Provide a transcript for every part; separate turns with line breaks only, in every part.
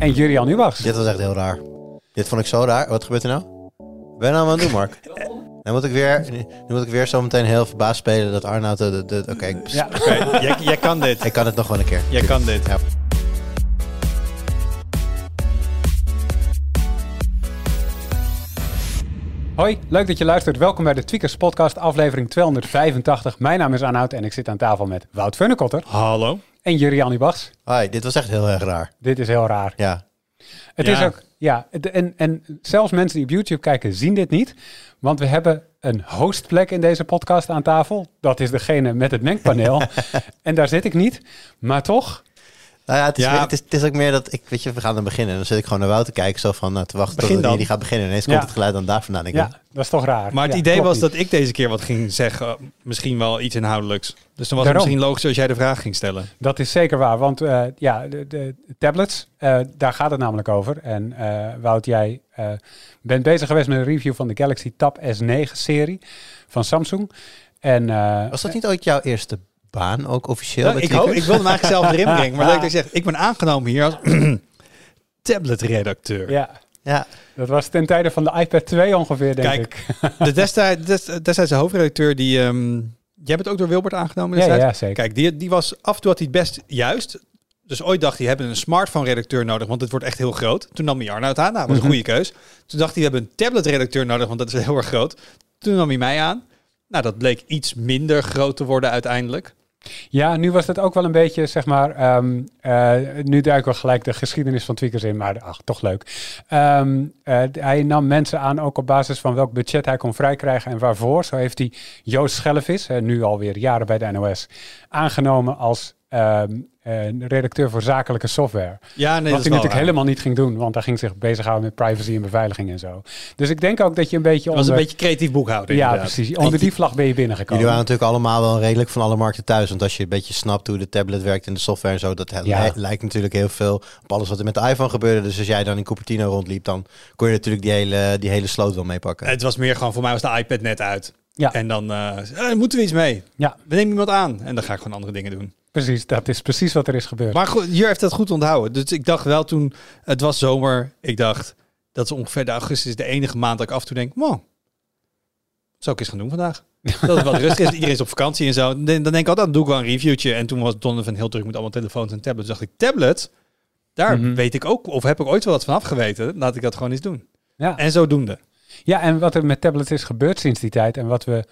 En Jurian Ubachs.
Dit was echt heel raar. Dit vond ik zo raar. Wat gebeurt er nou? Ben je nou aan het doen, Mark? Nu moet ik weer, nu moet ik weer zo meteen heel verbaasd spelen dat Arnoud... De, de, de- Oké, ik-
Ja.
Oké, jij, jij kan dit.
ik kan het nog wel een keer.
Jij kan dit.
Ja.
Hoi, leuk dat je luistert. Welkom bij de Tweakers Podcast, aflevering 285. Mijn naam is Arnoud en ik zit aan tafel met Wout Funnekotter
Hallo.
en Jurian Ubachs.
Hoi, dit was echt heel erg raar.
Dit is heel raar.
Ja.
Het
Ja.
is ook, ja, en, en zelfs mensen die op YouTube kijken zien dit niet. Want we hebben een hostplek in deze podcast aan tafel. Dat is degene met het mengpaneel. en daar zit ik niet. Maar toch,
Nou ja, het is,
Ja.
meer- het, is, het is ook meer dat ik, weet je, we gaan dan beginnen. En dan zit ik gewoon naar Wout te kijken, zo van, nou, te wachten
Begin
tot die, gaat beginnen. En ineens komt
Ja.
het geluid dan daar vandaan. ik,
ja, dat is toch raar.
Maar het
Ja,
idee
klopt
was
niet.
dat ik deze keer wat ging zeggen. Misschien wel iets inhoudelijks. Dus dan was het misschien logisch als jij de vraag ging stellen.
Dat is zeker waar, want eh, ja, de, de tablets, eh, daar gaat het namelijk over. En eh, Wout, jij eh, bent bezig geweest met een review van de Galaxy Tab S9-serie van Samsung. En, eh,
Was dat niet ooit jouw eerste baan, ook officieel?
Nou, ik, hoop, ik wilde hem eigenlijk zelf erin brengen. Maar leuk dat je zegt, ik ben aangenomen hier als tabletredacteur.
ja,
Ja,
dat was ten tijde van de iPad 2 ongeveer, denk
Kijk,
ik.
De destijds, des- destijds de hoofdredacteur die... ehm, jij bent ook door Wilbert aangenomen
Ja,
destijds?
ja, zeker.
Kijk, die, die was af en toe had hij het best juist. Dus ooit dacht hij, we hebben een smartphone-redacteur nodig, want het wordt echt heel groot. Toen nam hij Arnoud aan, nou, dat was een
Mhm.
goede keus. Toen dacht hij, we hebben een tablet-redacteur nodig, want dat is heel erg groot. Toen nam hij mij aan. Nou, dat bleek iets minder groot te worden uiteindelijk.
Ja, nu was het ook wel een beetje, zeg maar, ehm, eh, nu duiken we gelijk de geschiedenis van Tweakers in, maar ach, toch leuk. Ehm, eh, hij nam mensen aan ook op basis van welk budget hij kon vrijkrijgen en waarvoor. Zo heeft hij Joost Schellevis, nu alweer jaren bij de NOS, aangenomen als ehm, eh, redacteur voor zakelijke software.
Ja, nee,
Wat hij natuurlijk helemaal niet ging doen, want hij ging zich bezighouden met privacy en beveiliging en zo. Dus ik denk ook dat je een beetje
Het was
onder...
een beetje creatief boekhouden.
ja,
inderdaad.
precies. Onder die vlag ben je binnengekomen.
jullie waren natuurlijk allemaal wel redelijk van alle markten thuis. Want als je een beetje snapt hoe de tablet werkt en de software en zo, dat
Ja.
lijkt natuurlijk heel veel op alles wat er met de iPhone gebeurde. Dus als jij dan in Cupertino rondliep, dan kon je natuurlijk die hele, die hele sloot wel meepakken.
Het was meer gewoon, voor mij was de iPad net uit.
Ja.
En dan eh, eh, moeten we iets mee.
Ja.
We nemen iemand aan. En dan ga ik gewoon andere dingen doen.
Precies, dat is precies wat er is gebeurd.
Maar goed, hier heeft dat goed onthouden. Dus ik dacht wel toen, het was zomer. Ik dacht, dat is ongeveer de augustus de enige maand dat ik af en toe denk, wow, wat zou ik eens gaan doen vandaag? Dat het wat rustig is, iedereen is op vakantie en zo. Dan denk ik altijd, dan doe ik wel een reviewtje. En toen was Donovan heel druk met allemaal telefoons en tablets. Dacht ik, tablet? Daar
Mhm.
weet ik ook, of heb ik ooit wel wat van afgeweten. Laat ik dat gewoon eens doen.
Ja.
En zodoende.
Ja, en wat er met tablets is gebeurd sinds die tijd en wat we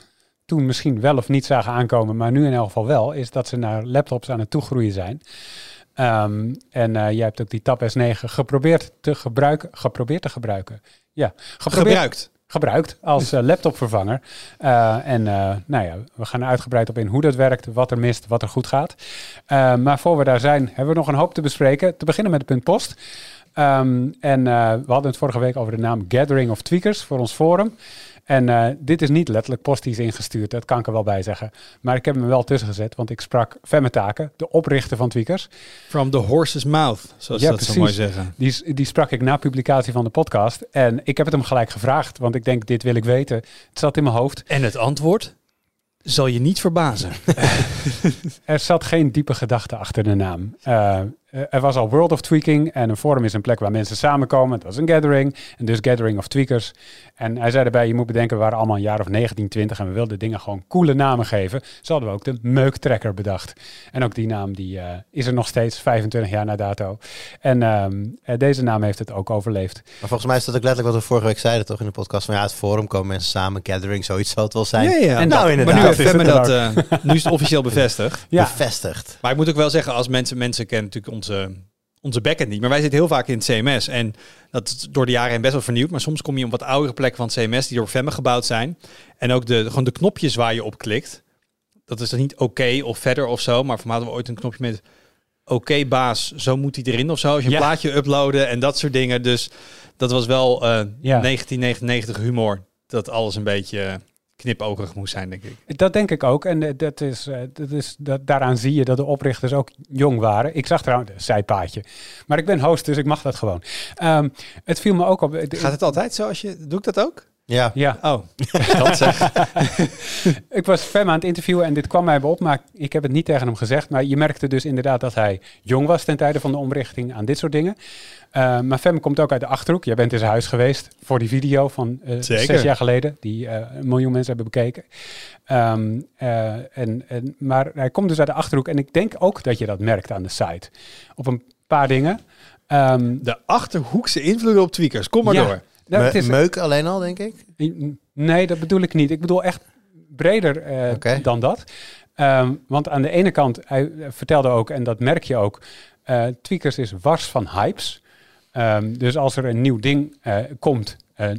toen misschien wel of niet zagen aankomen, maar nu in elk geval wel, is dat ze naar laptops aan het toegroeien zijn. Ehm, en eh, jij hebt ook die Tab S9 geprobeerd te gebruiken. Geprobeerd te gebruiken. Ja, geprobeerd,
Gebruikt.
gebruikt als eh, laptopvervanger. Eh, en nou ja, we gaan er uitgebreid op in hoe dat werkt, wat er mist, wat er goed gaat. Eh, maar voor we daar zijn, hebben we nog een hoop te bespreken. Te beginnen met het punt post. Ehm, en we hadden het vorige week over de naam Gathering of Tweakers voor ons forum. En eh, dit is niet letterlijk post die is ingestuurd, dat kan ik er wel bij zeggen. Maar ik heb hem wel tussen gezet, want ik sprak Femme Taken, de oprichter van Tweakers.
From the horse's mouth, zoals
Ja,
dat
precies.
zo mooi zeggen.
Die, die sprak ik na publicatie van de podcast. En ik heb het hem gelijk gevraagd, want ik denk, dit wil ik weten. Het zat in mijn hoofd.
En het antwoord zal je niet verbazen.
Er zat geen diepe gedachte achter de naam. Eh, eh, er was al World of Tweaking en een forum is een plek waar mensen samenkomen. Het was een gathering en dus Gathering of Tweakers. En hij zei erbij, je moet bedenken, we waren allemaal een jaar of 19, 20 en we wilden dingen gewoon coole namen geven. Zo hadden we ook de Meuktrekker bedacht. En ook die naam die, eh, is er nog steeds, 25 jaar na dato. En ehm, eh, deze naam heeft het ook overleefd.
Maar volgens mij is dat ook letterlijk wat we vorige week zeiden, toch in de podcast. Van ja, het forum komen mensen samen, gathering, zoiets zal het wel zijn.
Ja, ja.
En
nou,
dat-
inderdaad.
Maar nu heeft
is het
dat, nu is het officieel bevestigd.
Ja,
Bevestigd.
Maar ik moet ook wel zeggen, als mensen, mensen kennen natuurlijk onze, onze backend niet. Maar wij zitten heel vaak in het CMS. En dat is door de jaren heen best wel vernieuwd. Maar soms kom je op wat oudere plekken van het CMS die door Femme gebouwd zijn. En ook de, gewoon de knopjes waar je op klikt. Dat is dan niet oké of verder of zo. Maar voor mij hadden we ooit een knopje met oké baas, zo moet hij erin of zo. Als je een
Ja.
plaatje uploaden en dat soort dingen. Dus dat was wel eh,
Ja.
1999 humor. Dat alles een beetje eh, knipoogig moest zijn, denk ik.
Dat denk ik ook. En eh, dat is, eh, dat is, dat, daaraan zie je dat de oprichters ook jong waren. Ik zag trouwens een zijpaadje. Maar ik ben host, dus ik mag dat gewoon. Ehm, het viel me ook op. eh,
Gaat het altijd zo als je... Doe ik dat ook?
Ja,
Ja,
Oh, dat zeg.
ik was Fem aan het interviewen en dit kwam mij op, maar ik heb het niet tegen hem gezegd. Maar je merkte dus inderdaad dat hij jong was ten tijde van de omrichting aan dit soort dingen. Eh, maar Femme komt ook uit de Achterhoek. Jij bent in zijn huis geweest voor die video van eh, zes jaar geleden. Die eh, een miljoen mensen hebben bekeken. Ehm, eh, en, en, maar hij komt dus uit de Achterhoek. En ik denk ook dat je dat merkt aan de site. Op een paar dingen. Ehm,
De Achterhoekse invloeden op tweakers. Kom maar
Ja.
door.
Nou, het is,
Meuk alleen al, denk ik.
Nee, dat bedoel ik niet. Ik bedoel echt breder eh, dan dat. Ehm, want aan de ene kant, hij eh, vertelde ook, en dat merk je ook, eh Tweakers is wars van hypes. Ehm, dus als er een nieuw ding komt,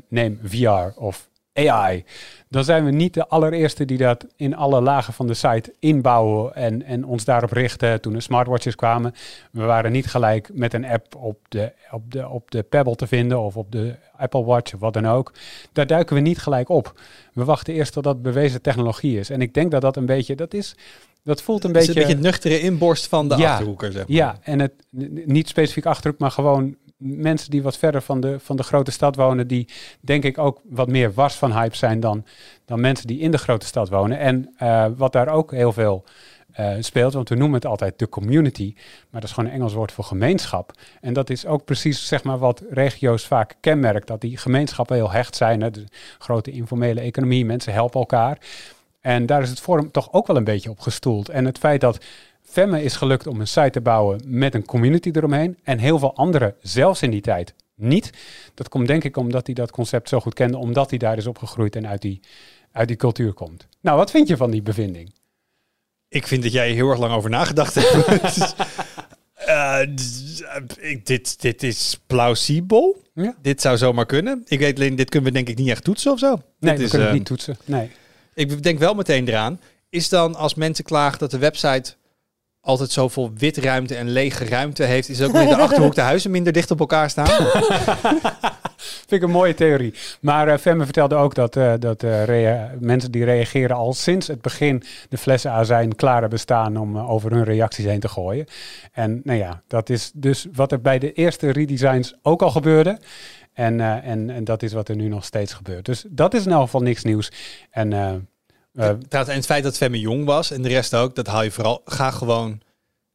neem VR of AI, dan zijn we niet de allereerste die dat in alle lagen van de site inbouwen en, en ons daarop richten toen de smartwatches kwamen. We waren niet gelijk met een app op de, op, de, op de Pebble te vinden of op de Apple Watch of wat dan ook. Daar duiken we niet gelijk op. We wachten eerst totdat het bewezen technologie is. En ik denk dat dat een beetje, dat is, dat voelt een
is
beetje...
een beetje het nuchtere inborst van de
Ja.
Achterhoeker, zeg maar.
Ja, en het niet specifiek achterhoek, maar gewoon mensen die wat verder van de, van de grote stad wonen, die denk ik ook wat meer was van hype zijn dan, dan mensen die in de grote stad wonen. En eh, wat daar ook heel veel eh, speelt, want we noemen het altijd de community, maar dat is gewoon een Engels woord voor gemeenschap. En dat is ook precies zeg maar wat regio's vaak kenmerkt, dat die gemeenschappen heel hecht zijn. Hè? De grote informele economie, mensen helpen elkaar. En daar is het forum toch ook wel een beetje op gestoeld. En het feit dat Femme is gelukt om een site te bouwen met een community eromheen. En heel veel anderen, zelfs in die tijd, niet. Dat komt denk ik omdat hij dat concept zo goed kende, omdat hij daar is opgegroeid en uit die, uit die cultuur komt. Nou, wat vind je van die bevinding?
Ik vind dat jij heel erg lang over nagedacht hebt. Eh, eh, dit, dit is plausibel.
Ja.
Dit zou zomaar kunnen. Ik weet alleen, dit kunnen we denk ik niet echt toetsen of zo.
Nee,
dit
we
is,
kunnen
eh,
het niet toetsen. Nee.
Ik denk wel meteen eraan. Is dan als mensen klagen dat de website altijd zoveel witruimte en lege ruimte heeft, is ook in de achterhoek de huizen minder dicht op elkaar staan?
Vind ik een mooie theorie. Maar eh Femme vertelde ook dat, eh, dat eh, mensen die reageren al sinds het begin de flessen azijn klaar hebben staan om over hun reacties heen te gooien. En nou ja, dat is dus wat er bij de eerste redesigns ook al gebeurde. En, en, en dat is wat er nu nog steeds gebeurt. Dus dat is in elk geval niks nieuws. En
Trouwens, en het feit dat Femme jong was en de rest ook, dat haal je vooral. Ga gewoon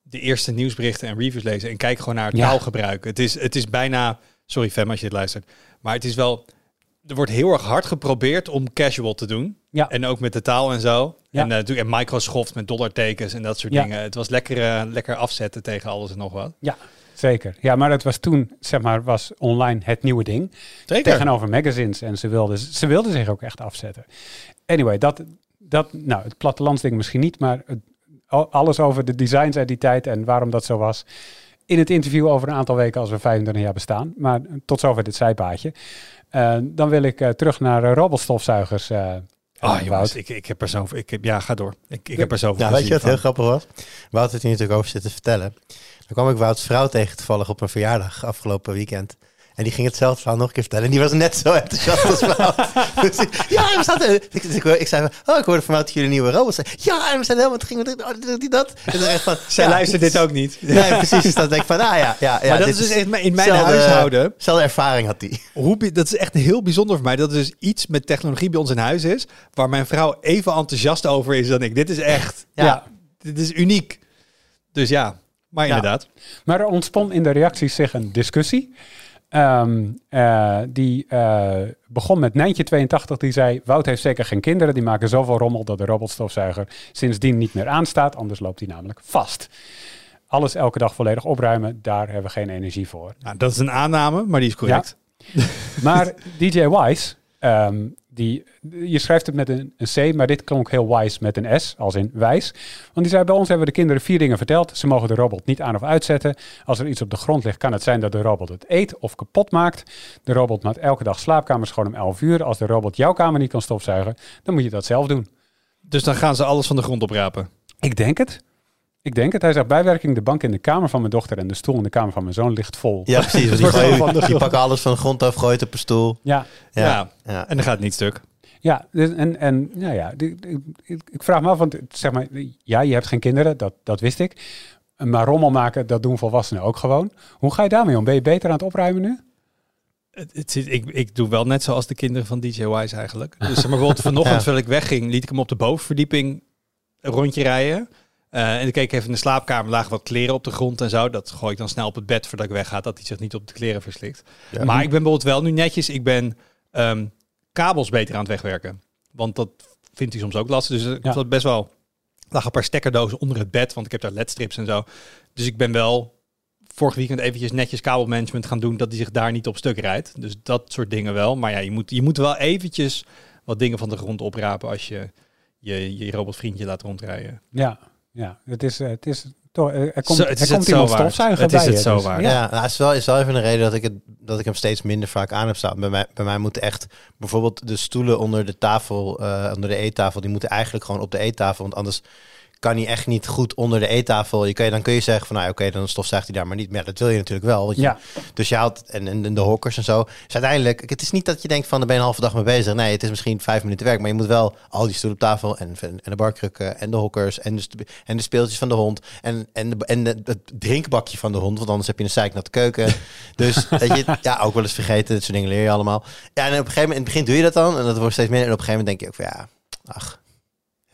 de eerste nieuwsberichten en reviews lezen en kijk gewoon naar het
Ja.
taalgebruik. Het is, het is bijna, sorry Femme als je dit luistert, maar het is wel, er wordt heel erg hard geprobeerd om casual te doen.
Ja.
En ook met de taal en zo.
Ja.
En, uh, natuurlijk en Microsoft met dollartekens en dat soort
Ja.
dingen. Het was lekker, eh, lekker afzetten tegen alles en nog wat.
zeker. Ja, maar het was toen, zeg maar, was online het nieuwe ding.
Zeker.
tegenover magazines. En ze wilden, ze wilden zich ook echt afzetten. Anyway, dat, dat, nou, het plattelandsding misschien niet, maar het, al- alles over de designs uit die tijd en waarom dat zo was. In het interview over een aantal weken als we 25 jaar bestaan. Maar tot zover dit zijpaadje. Eh, dan wil ik eh, terug naar uh, robotstofzuigers. eh
Ah,
Wout.
jongens, ik, ik heb er zo, ik heb, ja, ga door. Ik, ik heb er zoveel
Nou, weet je wat heel grappig was? Wout het hier natuurlijk over zitten vertellen. Dan kwam ik Wouts vrouw tegen toevallig op een verjaardag afgelopen weekend. En die ging hetzelfde verhaal nog een keer vertellen. En die was net zo enthousiast als Wout. dus ik, ja, en we zaten... Ik, dus ik, ik zei, van, oh, ik hoorde van Wout dat jullie nieuwe robots zijn. Ja, en we zijn helemaal... Het ging oh, dit, dat. En dan echt van...
Zij
ja,
luistert dit ook niet.
Nee, precies. Dus dan denk ik van, ah ja, ja. ja
maar dat is dus echt in mijn
zelfde-
huishouden.
Zelfde ervaring had die.
Hoe, dat is echt heel bijzonder voor mij. Dat er dus iets met technologie bij ons in huis is. Waar mijn vrouw even enthousiast over is dan ik. Dit is echt.
Ja.
Ja.
Dit is uniek. Dus ja, maar
Ja.
inderdaad.
Maar er ontspon in de reacties zich een discussie. Ehm, eh, die eh, begon met Nijntje82. Die zei: Wout heeft zeker geen kinderen. Die maken zoveel rommel dat de robotstofzuiger sindsdien niet meer aanstaat. Anders loopt hij namelijk vast. Alles elke dag volledig opruimen, daar hebben we geen energie voor.
Nou, dat is een aanname, maar die is correct.
Maar DJ Wise, ehm, die, je schrijft het met een, een C, maar dit klonk heel wise met een S, als in wijs. Want die zei, bij ons hebben we de kinderen vier dingen verteld. Ze mogen de robot niet aan of uitzetten. Als er iets op de grond ligt, kan het zijn dat de robot het eet of kapot maakt. De robot maakt elke dag slaapkamers schoon om 11 uur. Als de robot jouw kamer niet kan stofzuigen, dan moet je dat zelf doen.
Dus dan gaan ze alles van de grond oprapen.
Ik denk het. Ik denk het. Hij zegt bijwerking, de bank in de kamer van mijn dochter en de stoel in de kamer van mijn zoon ligt vol.
Ja, precies. want Die, gooien- die pakken alles van de grond af, gooien het op een stoel.
Ja,
Ja.
Ja. ja.
En dan gaat het niet stuk.
Ja, dus en, en nou ja, die- die- ik, ik vraag me af, want zeg maar, ja, je hebt geen kinderen, dat, dat wist ik. Maar rommel maken, dat doen volwassenen ook gewoon. Hoe ga je daarmee om? Ben je beter aan het opruimen nu?
Het, het zit, ik, ik doe wel net zoals de kinderen van DJ Wise eigenlijk. Dus zeg maar bijvoorbeeld vanochtend,
Ja.
terwijl ik wegging, liet ik hem op de bovenverdieping een rondje rijden. Eh, en ik keek even in de slaapkamer, lagen wat kleren op de grond en zo. Dat gooi ik dan snel op het bed voordat ik wegga, dat hij zich niet op de kleren verslikt.
Ja.
Maar ik ben bijvoorbeeld wel nu netjes, ik ben ehm, kabels beter aan het wegwerken. Want dat vindt hij soms ook lastig. Dus ik
Ja.
had best wel, er lagen een paar stekkerdozen onder het bed, want ik heb daar ledstrips en zo. Dus ik ben wel vorig weekend eventjes netjes kabelmanagement gaan doen, dat hij zich daar niet op stuk rijdt. Dus dat soort dingen wel. Maar ja, je moet, je moet wel eventjes wat dingen van de grond oprapen als je je, je robotvriendje laat rondrijden.
Ja, ja. Het is, eh, het is toch, eh, er komt,
Zo, het is
er komt
het
iemand stofzuigen
Het is
bij
het
je,
zo
dus. Ja.
Ja, nou, het is wel, is wel even een reden dat ik, het, dat ik hem steeds minder vaak aan heb staan. Bij mij, bij mij moeten echt bijvoorbeeld de stoelen onder de tafel, eh, onder de eettafel, die moeten eigenlijk gewoon op de eettafel. Want anders kan hij echt niet goed onder de eettafel. Je kan, dan kun je zeggen van, nou oké, dan stofzuigt hij daar maar niet. Maar ja, dat wil je natuurlijk wel. Want je-
Ja.
Dus je haalt, en, en, de hokkers en zo. Dus uiteindelijk, het is niet dat je denkt van, daar ben je een halve dag mee bezig. Nee, het is misschien vijf minuten werk. Maar je moet wel al die stoelen op tafel en, en de barkrukken en de hokkers en de, en de speeltjes van de hond. En, en, de, en de, het drinkbakje van de hond, want anders heb je een zeiknatte keuken. Dus weet je, ja, ook wel eens vergeten. Dat soort dingen leer je allemaal. Ja, en op een gegeven moment, in het begin doe je dat dan. En dat wordt steeds minder. En op een gegeven moment denk je ook van, ja, ach.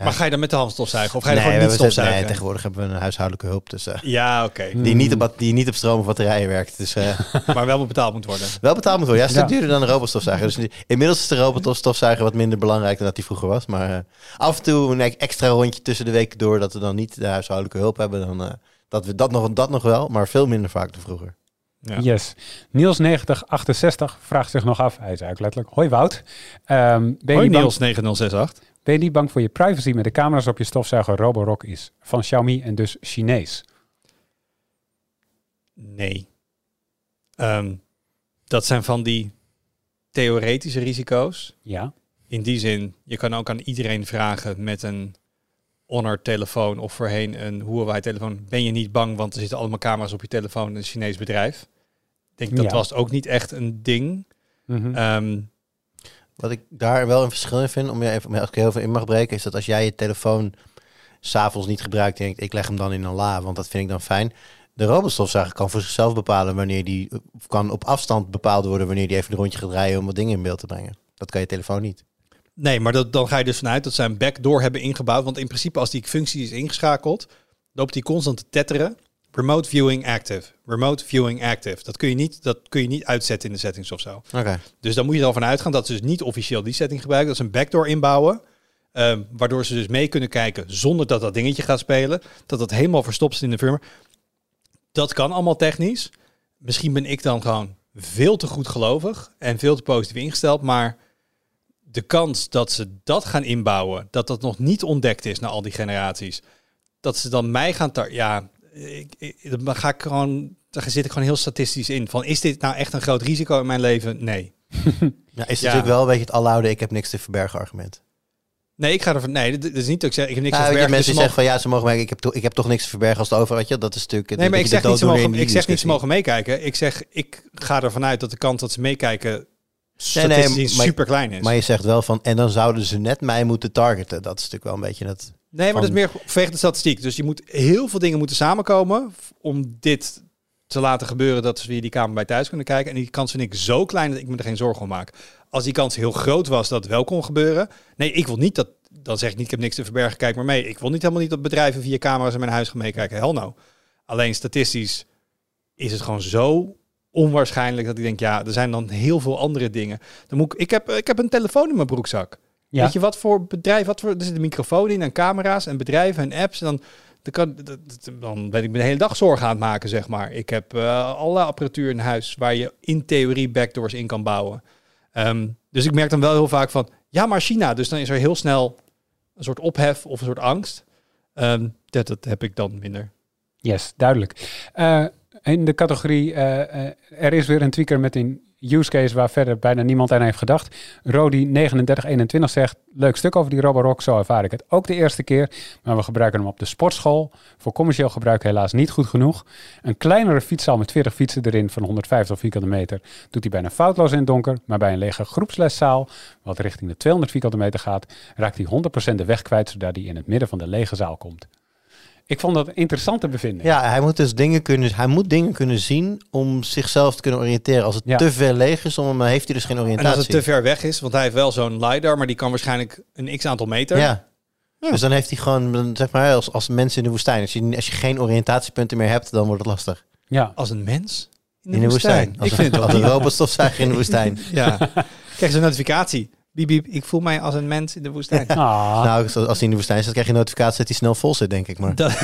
Maar ga je dan met de hand stofzuigen? Of ga je
nee,
gewoon niet stofzuigen?
nee, tegenwoordig hebben we een huishoudelijke hulp. Dus, eh,
ja, oké.
die, niet op, die niet op stroom of batterijen werkt. Dus eh,
maar wel betaald moet worden.
wel betaald moet worden. Ja, stuk
Ja.
duurder dan een robotstofzuiger. Dus inmiddels is de robotstofzuiger wat minder belangrijk dan dat die vroeger was. Maar eh, af en toe een extra rondje tussen de weken door dat we dan niet de huishoudelijke hulp hebben. Dan, eh, dat we dat nog, dat nog wel, maar veel minder vaak dan vroeger.
Ja.
Yes. Niels9068 vraagt zich nog af, hij is eigenlijk letterlijk, hoi Wout, Ehm, ben, je
Hoi
niet bang,
Niels 9068.
Ben je niet bang voor je privacy met de camera's op je stofzuiger Roborock is? Van Xiaomi en dus Chinees.
Nee. Ehm, dat zijn van die theoretische risico's.
Ja,
In die zin, je kan ook aan iedereen vragen met een Honor telefoon of voorheen een Huawei telefoon. Ben je niet bang, want er zitten allemaal camera's op je telefoon, een Chinees bedrijf. Ik denk dat
Ja.
was ook niet echt een ding.
Mhm.
Ehm,
Wat ik daar wel een verschil in vind, om je even, als ik heel veel in mag breken, is dat als jij je telefoon s'avonds niet gebruikt, denkt ik leg hem dan in een la, want dat vind ik dan fijn. De robotstofzuiger kan voor zichzelf bepalen wanneer die, kan op afstand bepaald worden wanneer die even een rondje gaat rijden om wat dingen in beeld te brengen. Dat kan je telefoon niet.
nee, maar dat, dan ga je dus vanuit dat ze een backdoor hebben ingebouwd. Want in principe, als die functie is ingeschakeld, loopt die constant te tetteren. Remote viewing active. Remote viewing active. Dat kun je niet, dat kun je niet uitzetten in de settings of zo.
Oké.
Dus dan moet je er al van uitgaan dat ze dus niet officieel die setting gebruiken. Dat ze een backdoor inbouwen. ehm, waardoor ze dus mee kunnen kijken zonder dat dat dingetje gaat spelen. Dat dat helemaal verstopt zit in de firmware. Dat kan allemaal technisch. Misschien ben ik dan gewoon veel te goed gelovig en veel te positief ingesteld. Maar de kans dat ze dat gaan inbouwen, dat dat nog niet ontdekt is na al die generaties. Dat ze dan mij gaan tar Ja, ik, ik, dan ga ik gewoon, daar zit ik gewoon heel statistisch in. Van is dit nou echt een groot risico in mijn leven? Nee.
Ja, is
Ja.
natuurlijk wel een beetje het aloude ik heb niks te verbergen argument.
Nee, ik ga ervan. Nee, dat is niet dat ik zeg. Ik heb niks
Ja,
te verbergen.
mensen
dus ze
zeggen van ja, ze mogen merken, ik heb, toch, ik heb toch niks te verbergen als het over, je, dat is natuurlijk...
Nee, maar ik zeg, niet, ze mogen, ik zeg niet ze mogen meekijken. Ik zeg, ik ga ervan uit dat de kans dat ze meekijken
nee, maar-
super klein is.
Maar je zegt wel van, en dan zouden ze net mij moeten targeten. Dat is natuurlijk wel een beetje het...
nee, maar dat is meer vanwege de statistiek. Dus je moet heel veel dingen moeten samenkomen om dit te laten gebeuren dat ze via die kamer bij thuis kunnen kijken. En die kans vind ik zo klein dat ik me er geen zorgen om maak. Als die kans heel groot was dat het wel kon gebeuren. Nee, ik wil niet dat. Dan zeg ik niet, ik heb niks te verbergen, kijk maar mee. Ik wil niet helemaal niet dat bedrijven via camera's in mijn huis gaan meekijken. Hel nou. Alleen statistisch is het gewoon zo onwaarschijnlijk dat ik denk, ja, er zijn dan heel veel andere dingen. Dan moet ik, ik, heb, ik heb een telefoon in mijn broekzak.
Ja.
Weet je wat voor bedrijf, wat voor, er zit een microfoon in en camera's en bedrijven en apps. En dan, dan, kan, dan ben ik me de hele dag zorgen aan het maken, zeg maar. Ik heb eh, alle apparatuur in huis waar je in theorie backdoors in kan bouwen. Ehm, dus ik merk dan wel heel vaak van, ja, maar China. Dus dan is er heel snel een soort ophef of een soort angst. Ehm, dat, dat heb ik dan minder.
Yes, duidelijk. Eh, in de categorie, eh, er is weer een tweaker met een use case waar verder bijna niemand aan heeft gedacht. Rodi3921 zegt, leuk stuk over die Roborock, zo ervaar ik het ook de eerste keer. Maar we gebruiken hem op de sportschool. Voor commercieel gebruik helaas niet goed genoeg. Een kleinere fietszaal met 40 fietsen erin van 150 vierkante meter doet hij bijna foutloos in het donker. Maar bij een lege groepsleszaal, wat richting de 200 vierkante meter gaat, raakt hij 100% de weg kwijt, zodat hij in het midden van de lege zaal komt. Ik vond dat een interessante bevinding.
Ja, hij moet dus dingen kunnen, hij moet dingen kunnen zien om zichzelf te kunnen oriënteren. Als het
Ja.
te ver leeg is, dan heeft hij dus geen
En
oriëntatie.
als het te ver weg is, want hij heeft wel zo'n LiDAR, maar die kan waarschijnlijk een x aantal meter.
Ja,
Ja.
Dus dan heeft hij gewoon, zeg maar, als, als mensen in de woestijn. Als je, als je geen oriëntatiepunten meer hebt, dan wordt het lastig.
Ja.
Als een mens in
In de woestijn. Als,
Ik vind het
een,
wel
als een robotstofzuiger in de woestijn.
Ja. Krijg je een notificatie. Biep, biep, ik voel mij als een mens in de woestijn.
Ah.
Nou, als als hij in de woestijn zit, krijg je een notificatie dat hij snel vol zit, denk ik. Maar
Dat-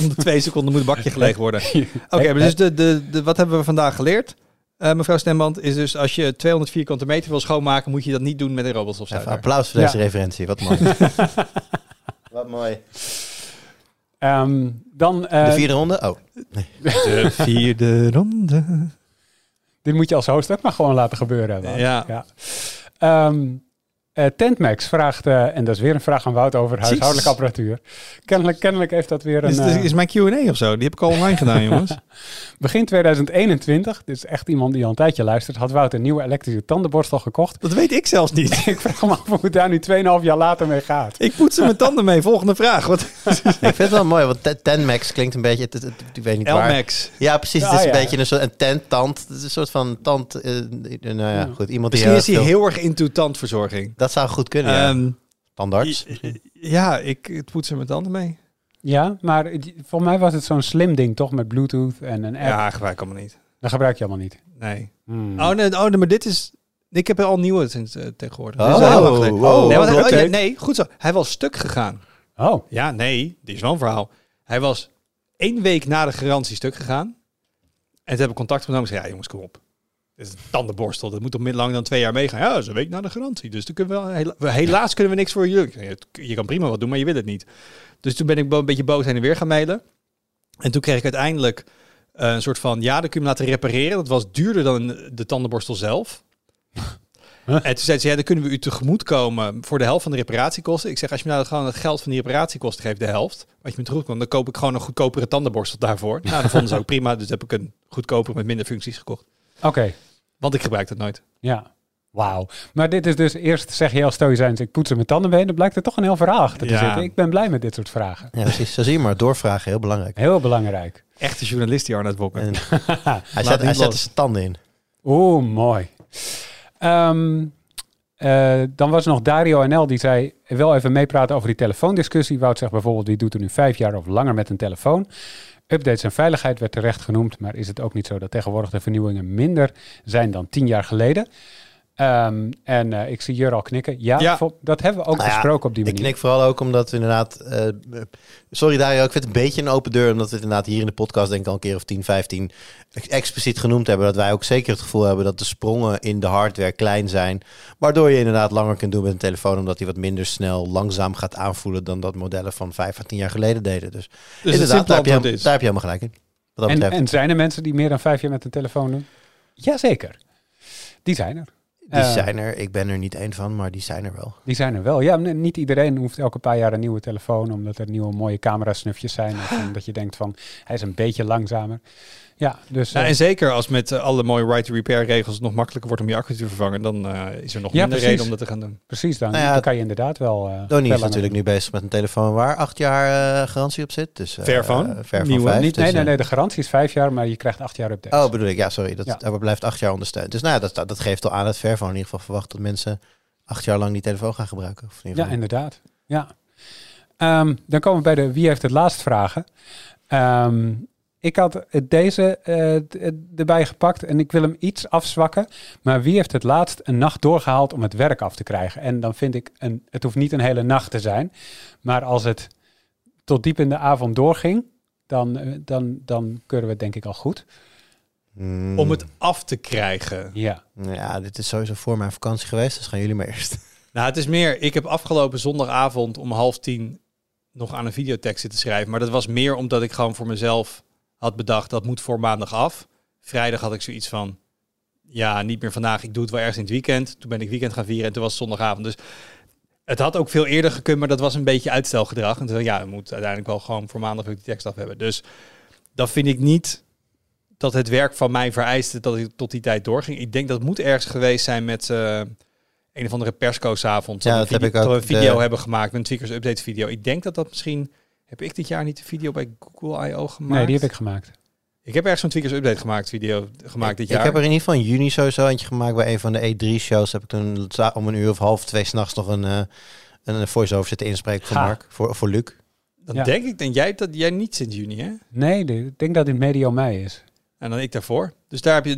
Om de twee seconden moet het bakje gelegen worden. Oké, maar dus de, de, de, wat hebben we vandaag geleerd? Eh, mevrouw Stemband, is dus als je 200 vierkante meter wil schoonmaken, moet je dat niet doen met een robotstofzuiger.
applaus voor
Ja.
deze referentie. Wat mooi. Wat mooi.
Ehm, dan, eh,
De vierde ronde? Oh.
De vierde ronde.
Dit moet je als host ook maar gewoon laten gebeuren.
Ja.
ja. Ehm, eh, Tentmax vraagt, eh, en dat is weer een vraag aan Wout over huishoudelijke apparatuur. Kennelijk, kennelijk heeft dat weer een...
Is,
eh,
is mijn Q&A of zo? Die heb ik al online gedaan, jongens.
begin 2021, dit is echt iemand die al een tijdje luistert, had Wout een nieuwe elektrische tandenborstel gekocht.
Dat weet ik zelfs niet.
Ik vraag me af hoe het daar nu 2,5 jaar later mee gaat.
Ik poetsen mijn tanden mee. Volgende vraag. Wat?
Ik vind het wel mooi, want te- Tenmax klinkt een beetje... Ik weet niet waar.
L-Max.
Ja, precies.
Ja,
het is een beetje een soort een tent, tand. Het is een soort van tand. nou ja, goed. Iemand die
Misschien is hij heel erg into tandverzorging.
Dat zou goed kunnen, ja.
Ehm,
Tandarts.
ja, ik het poetsen mijn tanden mee.
Ja, maar het- volgens mij was het zo'n slim ding toch met Bluetooth en een app.
Ja, gebruik allemaal niet.
Dat gebruik je allemaal niet.
Nee.
Hmm.
Oh, nee, oh, nee, maar dit is... Ik heb er al nieuwe sinds eh, tegenwoordig.
Oh,
Dit nee, want hij- oh, nee, nee, goed zo. Hij was stuk gegaan.
Oh,
Ja, nee, die is wel een verhaal. Hij was één week na de garantie stuk gegaan. En toen heb ik contact opgenomen en zei, ja jongens, kom op. Is een tandenborstel, dat moet toch minder lang dan twee jaar meegaan. Ja, dat is een week na de garantie. Dus dan kunnen we, hela- we- helaas kunnen we niks voor je. Je kan prima wat doen, maar je wil het niet. Dus toen ben ik een beetje boos heen en weer gaan mailen. En toen kreeg ik uiteindelijk eh, een soort van, ja, dan kun je laten repareren. Dat was duurder dan de tandenborstel zelf.
Huh?
En toen zei ze, ja, dan kunnen we u tegemoet komen voor de helft van de reparatiekosten. Ik zeg, als je me nou gewoon het geld van die reparatiekosten geeft, de helft, wat je me tegemoet komt, dan koop ik gewoon een goedkopere tandenborstel daarvoor. Nou, dat vonden ze ook prima, dus heb ik een goedkopere met minder functies gekocht.
oké.
Want ik gebruik dat nooit.
Ja. Wauw. Maar dit is dus eerst zeg je heel stoïcijns, ik poets er mijn tanden mee. Dan blijkt er toch een heel verhaal achter te
Ja.
zitten. Ik ben blij met dit soort vragen.
Ja, precies. Zo zie je maar. Doorvragen, heel belangrijk.
Heel belangrijk.
Echte journalist die Arnold Bokker.
En hij zet,
niet
hij zet
los.
er zijn tanden in.
Oeh, mooi. Ehm, eh, dan was er nog Dario NL die zei, wel even meepraten over die telefoondiscussie. Wout zegt bijvoorbeeld, wie doet er nu vijf jaar of langer met een telefoon? Updates en veiligheid werd terecht genoemd, maar is het ook niet zo dat tegenwoordig de vernieuwingen minder zijn dan tien jaar geleden? Ehm, en eh, ik zie Jur al knikken. Ja, dat hebben we ook
Nou ja,
besproken op die
Ik
manier.
knik vooral ook omdat we inderdaad... eh, sorry Dario, ik vind het een beetje een open deur. Omdat we het inderdaad hier in de podcast denk ik al een keer of 10, 15 ex- expliciet genoemd hebben. Dat wij ook zeker het gevoel hebben dat de sprongen in de hardware klein zijn. Waardoor je inderdaad langer kunt doen met een telefoon. Omdat die wat minder snel langzaam gaat aanvoelen dan dat modellen van 5 à 10 jaar geleden deden. Dus,
Dus het
inderdaad, daar heb, je, daar heb je helemaal gelijk in. Wat dat
En,
betreft.
en zijn er mensen die meer dan vijf jaar met een telefoon doen? Jazeker. Die zijn er.
Die zijn er. Ik ben er niet één van, maar die zijn er wel.
Die zijn er wel. Ja, niet iedereen hoeft elke paar jaar een nieuwe telefoon, omdat er nieuwe mooie camera-snufjes zijn. Of omdat je denkt van, hij is een beetje langzamer. Ja, dus...
Nou,
eh,
en zeker als met eh, alle mooie right-to-repair regels het nog makkelijker wordt om je accu te vervangen, dan eh, is er nog
Ja,
minder
precies.
reden om dat te gaan doen.
precies, dan,
Nou ja,
dan kan je inderdaad wel... eh, veel
Donnie is natuurlijk nu bezig met een telefoon waar acht jaar eh, garantie op zit. Dus, eh,
Ver van.
ver van
Nieuwe.
vijf.
Niet,
dus,
nee, nee, nee, de garantie is vijf jaar, maar je krijgt acht jaar updates.
Oh, bedoel ik. Ja, sorry. Dat,
Ja.
dat blijft acht jaar ondersteund. Dus nou ja, dat, dat, dat geeft al aan het ver van in ieder geval verwacht dat mensen acht jaar lang die telefoon gaan gebruiken. Of in ieder
ja,
geval-
inderdaad. Ja. Ehm, dan komen we bij de wie heeft het laatst vragen. Ehm, ik had deze eh, d- erbij gepakt en ik wil hem iets afzwakken. Maar wie heeft het laatst een nacht doorgehaald om het werk af te krijgen? En dan vind ik, een, het hoeft niet een hele nacht te zijn. Maar als het tot diep in de avond doorging, dan, eh, dan, dan keuren we het denk ik al goed.
Hmm.
Om het af te krijgen.
Ja.
Ja, dit is sowieso voor mijn vakantie geweest. Dus gaan jullie maar eerst.
Nou, het is meer, ik heb afgelopen zondagavond om half tien nog aan een videotekst zitten schrijven. Maar dat was meer omdat ik gewoon voor mezelf had bedacht, dat moet voor maandag af. Vrijdag had ik zoiets van, ja, niet meer vandaag, ik doe het wel ergens in het weekend. Toen ben ik weekend gaan vieren en toen was het zondagavond. Dus het had ook veel eerder gekund, maar dat was een beetje uitstelgedrag. En toen ja, we moeten uiteindelijk wel gewoon voor maandag ook die tekst af hebben. Dus dat vind ik niet dat het werk van mij vereiste dat ik tot die tijd doorging. Ik denk dat het moet ergens geweest zijn met eh, een of andere persco's-avond.
Ja,
een
dat heb ik ook,
een video
de-
hebben gemaakt, een Tweakers Update video. Ik denk dat dat misschien... Heb ik dit jaar niet de video bij Google I.O. gemaakt?
Nee, die heb ik gemaakt.
Ik heb ergens zo'n Tweakers Update gemaakt, video gemaakt dit jaar.
ik heb er in ieder geval in juni sowieso eentje gemaakt. Bij een van de E3-shows heb ik toen om een uur of half twee s'nachts nog een, eh, een voice-over zitten inspreken voor
Ha.
Mark, voor, voor Luc.
Dan
Ja.
denk ik, denk jij dat jij niet sinds juni, hè?
Nee, ik denk dat het medio mei is.
En dan ik daarvoor. Dus daar heb je,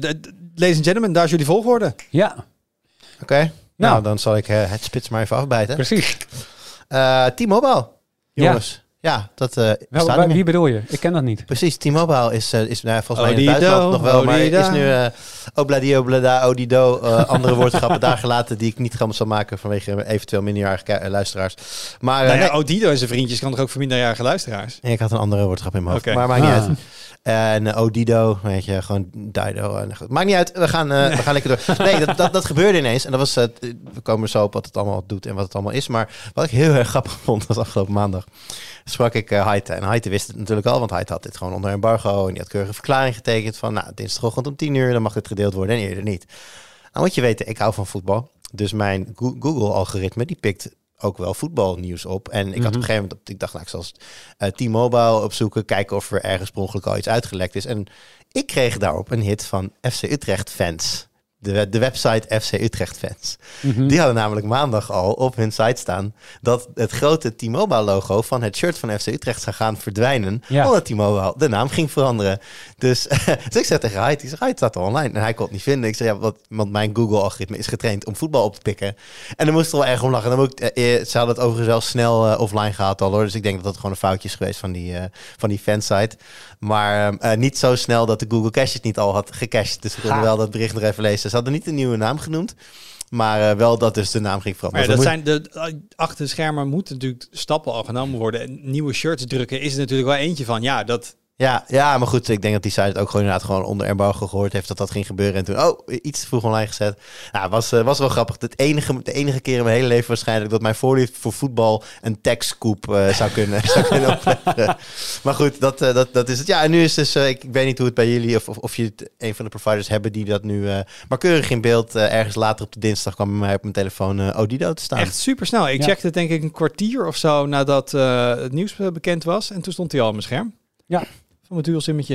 ladies and gentlemen, daar is jullie volgorde.
Ja,
Oké, nou,
Nou.
dan zal ik eh, het spits maar even afbijten.
precies.
Eh T-Mobile, jongens. Ja, dat eh
Wel, wie bedoel je? Ik ken dat niet.
Precies, T-Mobile is, eh, is nou, ja, volgens mij in het buitenland nog wel, maar is nu eh obladi, oblada, odido, eh, andere woordgrappen daar gelaten die ik niet gaan zal maken vanwege eventueel minderjarige luisteraars. Maar eh,
nou ja,
nee,
Odido en zijn vriendjes kan toch ook voor minderjarige luisteraars?
ik had een andere woordgrap in mijn hoofd,
Oké.
maar maakt niet
Ah.
uit. En eh, Odido, weet je, gewoon Dido. Maakt niet uit, we gaan, eh, we gaan lekker door. Nee, dat, dat, dat gebeurde ineens. En dat was, eh, we komen zo op wat het allemaal doet en wat het allemaal is. Maar wat ik heel erg grappig vond, was afgelopen maandag. Sprak ik Heite. En Heite wist het natuurlijk al, want Heite had dit gewoon onder embargo. En die had keurige verklaring getekend van, nou, dinsdagochtend om 10 uur, dan mag dit gedeeld worden en eerder niet. Nou moet je weten, ik hou van voetbal. Dus mijn Go- Google-algoritme, die pikt ook wel voetbalnieuws op. En ik had op
Mhm.
een gegeven moment, ik dacht, nou, ik zal eh, T-Mobile opzoeken, kijken of er ergens per ongeluk al iets uitgelekt is. En ik kreeg daarop een hit van FC Utrecht fans. De, de website FC Utrecht fans.
Mhm.
Die hadden namelijk maandag al op hun site staan dat het grote T-Mobile logo van het shirt van FC Utrecht zou gaan verdwijnen.
Ja.
Omdat T-Mobile de naam ging veranderen. Dus, dus ik zeg tegen Hyde, Hyde staat er online. En hij kon het niet vinden. Ik zeg, ja, wat, want mijn Google-algoritme is getraind om voetbal op te pikken. En dan moest er wel erg om lachen. Dan ik, eh, eh, ze hadden het overigens wel snel eh, offline gehaald al hoor. Dus ik denk dat dat gewoon een foutje is geweest van die, eh, van die fansite. Maar eh, eh, niet zo snel dat de Google Cache het niet al had gecached. Dus we konden wel dat bericht nog even lezen. Ze hadden niet een nieuwe naam genoemd. Maar eh, wel dat dus de naam ging
Maar
veranderen.
ja,
Dus
dat
moet-
zijn de, achter de schermen moeten natuurlijk stappen al genomen worden. En nieuwe shirts drukken is er natuurlijk wel eentje van. Ja, dat,
Ja, ja, maar goed, ik denk dat die site het ook gewoon inderdaad gewoon onder embargo gehoord heeft dat dat ging gebeuren. En toen, oh, iets te vroeg online gezet. Nou, was, eh, was wel grappig. Het enige, de enige keer in mijn hele leven waarschijnlijk dat mijn voorliefde voor voetbal een tekstkoep eh zou kunnen, zou kunnen opleveren. Maar goed, dat, eh, dat, dat is het. Ja, en nu is dus, ik, ik weet niet hoe het bij jullie, of, of, of je het, een van de providers hebben die dat nu, eh maar keurig in beeld, eh, ergens later op de dinsdag kwam bij mij op mijn telefoon Odido te staan.
echt super snel. Ik
Ja.
checkte het denk ik een kwartier of zo nadat eh, het nieuws bekend was. En toen stond hij al op mijn scherm.
Ja.
Van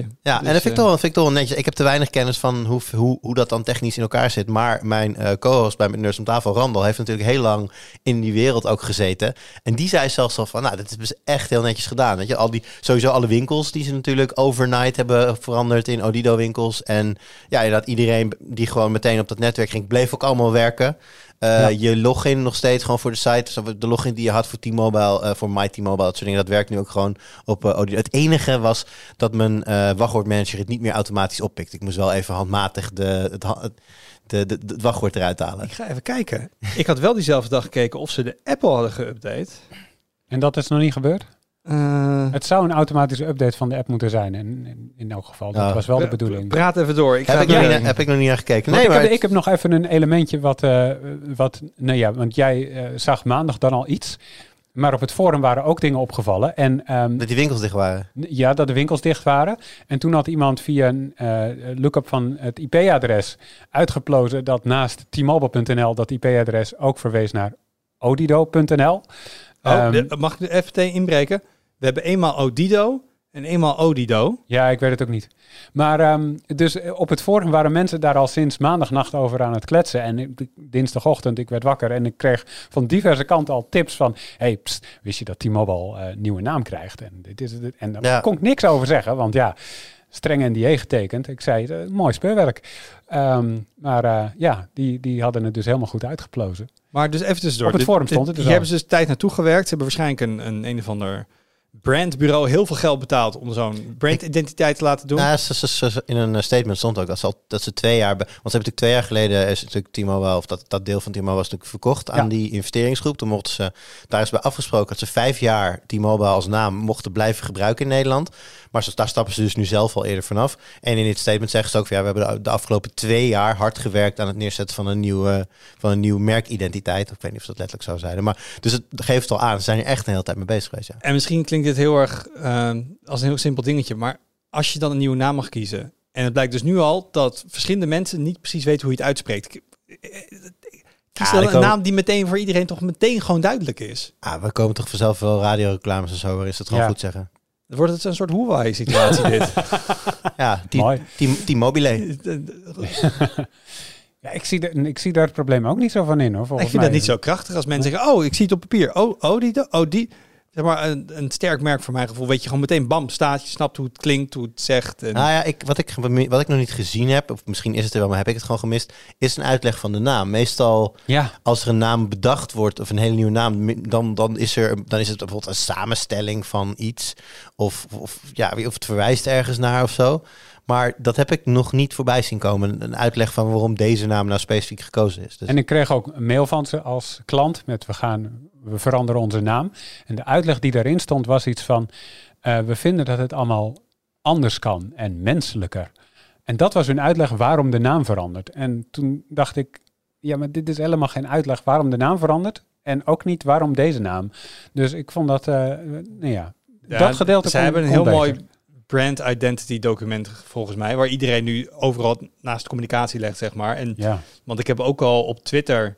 mijn.
Ja,
Dus,
en dat vind ik,
eh,
toch, wel- vind ik toch wel netjes. Ik heb te weinig kennis van hoe, hoe, hoe dat dan technisch in elkaar zit. Maar mijn eh, co-host bij mijn Nerds om tafel, Randall, heeft natuurlijk heel lang in die wereld ook gezeten. En die zei zelfs al van, nou, dit is dus echt heel netjes gedaan. Weet je, al die, sowieso alle winkels die ze natuurlijk overnight hebben veranderd in Odido winkels. En ja, inderdaad, iedereen die gewoon meteen op dat netwerk ging, bleef ook allemaal werken. Eh,
Ja.
Je login nog steeds gewoon voor de site. Dus de login die je had voor T-Mobile, eh, voor My T-Mobile, dat soort dingen, dat werkt nu ook gewoon op eh, Odido. Het enige was dat mijn eh wachtwoordmanager het niet meer automatisch oppikt. Ik moest wel even handmatig de, het, ha- het, de, de, de- het wachtwoord eruit halen.
Ik ga even kijken. ik had wel diezelfde dag gekeken of ze de Apple hadden geüpdate.
En dat is nog niet gebeurd?
Eh,
Het zou een automatische update van de app moeten zijn. En in, in elk geval, dat
Ja.
was wel de bedoeling.
Praat even door. Ik ga
Heb ik, heb ik nog niet naar gekeken. Nee,
ik,
maar
heb, ik heb nog even een elementje wat, eh, wat nou ja, want jij eh, zag maandag dan al iets. Maar op het forum waren ook dingen opgevallen. En ehm,
dat die winkels dicht waren.
ja, dat de winkels dicht waren. En toen had iemand via een eh, look-up van het IP-adres uitgeplozen dat naast t-mobile.nl dat IP-adres ook verwees naar odido.nl.
Oh,
Ehm,
mag ik de FT inbreken? We hebben eenmaal Odido en eenmaal Odido.
Ja, ik weet het ook niet. Maar ehm, dus eh, op het forum waren mensen daar al sinds maandagnacht over aan het kletsen. En ik- dinsdagochtend, ik werd wakker en ik kreeg van diverse kanten al tips van... hey, pst, wist je dat T-Mobile een nieuwe naam krijgt? En, dit is het. en daar
Ja.
kon ik niks over zeggen, want ja, streng NDA getekend. Ik zei, eh, mooi speurwerk. Ehm, maar eh, ja, die, die hadden het dus helemaal goed uitgeplozen.
Maar dus even tussendoor.
Op het forum stond het dus
Hier
al.
hebben ze dus tijd naartoe gewerkt. Ze hebben waarschijnlijk een, een, een of ander brandbureau heel veel geld betaald om zo'n brandidentiteit te laten doen.
Ja, ze, ze- ze- in een eh, statement stond ook dat ze, al, dat ze twee jaar... Want ze hebben natuurlijk twee jaar geleden... is natuurlijk T-Mobile, of dat, dat deel van T-Mobile was natuurlijk verkocht aan
Ja.
die investeringsgroep. Toen mochten ze... Daar is bij afgesproken dat ze vijf jaar T-Mobile als naam mochten blijven gebruiken in Nederland. Maar daar stappen ze dus nu zelf al eerder vanaf. En in dit statement zeggen ze ook van... Ja, we hebben de, afgelopen twee jaar hard gewerkt aan het neerzetten van een nieuwe, van een nieuw merkidentiteit. Ik weet niet of ze dat letterlijk zou zijn. Maar dus het geeft al aan. Ze zijn er echt een hele tijd mee bezig geweest, ja.
En misschien klinkt dit heel erg eh, als een heel simpel dingetje, maar als je dan een nieuwe naam mag kiezen, en het blijkt dus nu al dat verschillende mensen niet precies weten hoe je het uitspreekt. Kies
Ja,
dan
die
een
komen-
naam die meteen voor iedereen toch meteen gewoon duidelijk is.
Ah, we komen toch vanzelf wel radioreclames en zo, waarin ze het gewoon
Ja.
goed zeggen.
Dan wordt het een soort Huawei-situatie dit.
Ja, die. Team, team Mobile.
Ja, ik, zie de, ik zie daar het probleem ook niet zo van in hoor.
ik vind dat niet zo krachtig als mensen zeggen, oh, ik zie het op papier. Oh, oh, die, oh, die. Zeg maar, een, een sterk merk voor mijn gevoel. Weet je, gewoon meteen bam, staat. Je snapt hoe het klinkt, hoe het zegt. En...
Nou ja, ik, wat, ik, wat ik nog niet gezien heb, of misschien is het er wel, maar heb ik het gewoon gemist, is een uitleg van de naam. Meestal
Ja,
als er een naam bedacht wordt, of een hele nieuwe naam, dan, dan, is, er, dan is het bijvoorbeeld een samenstelling van iets. Of, of, ja, of het verwijst ergens naar of zo. Maar dat heb ik nog niet voorbij zien komen. Een uitleg van waarom deze naam nou specifiek gekozen is. Dus,
en ik kreeg ook een mail van ze als klant met we gaan, we veranderen onze naam. En de uitleg die daarin stond was iets van, eh, we vinden dat het allemaal anders kan en menselijker. En dat was hun uitleg waarom de naam verandert. En toen dacht ik, ja, maar dit is helemaal geen uitleg waarom de naam verandert. En ook niet waarom deze naam. Dus ik vond dat, eh, nou ja,
Ja,
dat gedeelte
Ze hebben een heel
beter.
mooi brand identity document volgens mij, waar iedereen nu overal naast communicatie legt, zeg maar. En,
Ja.
want ik heb ook al op Twitter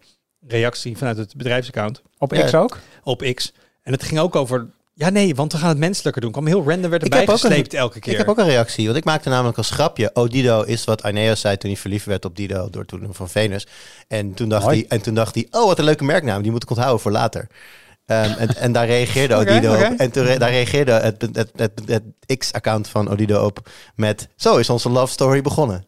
reactie vanuit het bedrijfsaccount
Op
Ja.
X ook?
op X. En het ging ook over, ja nee, want we gaan het menselijker doen. Kwam heel random, werd erbij
een-
gesleept elke keer.
ik heb ook een reactie, want ik maakte namelijk als grapje. Oh, Dido is wat Aeneas zei toen hij verliefd werd op Dido door toedoen van Venus. En toen dacht,
Mooi.
hij, en toen dacht hij, oh, wat een leuke merknaam, die moet ik onthouden voor later. Ehm, en, en daar reageerde Odido op. En toen re- daar reageerde het, het, het, het, het X-account van Odido op met... Zo is onze love story begonnen.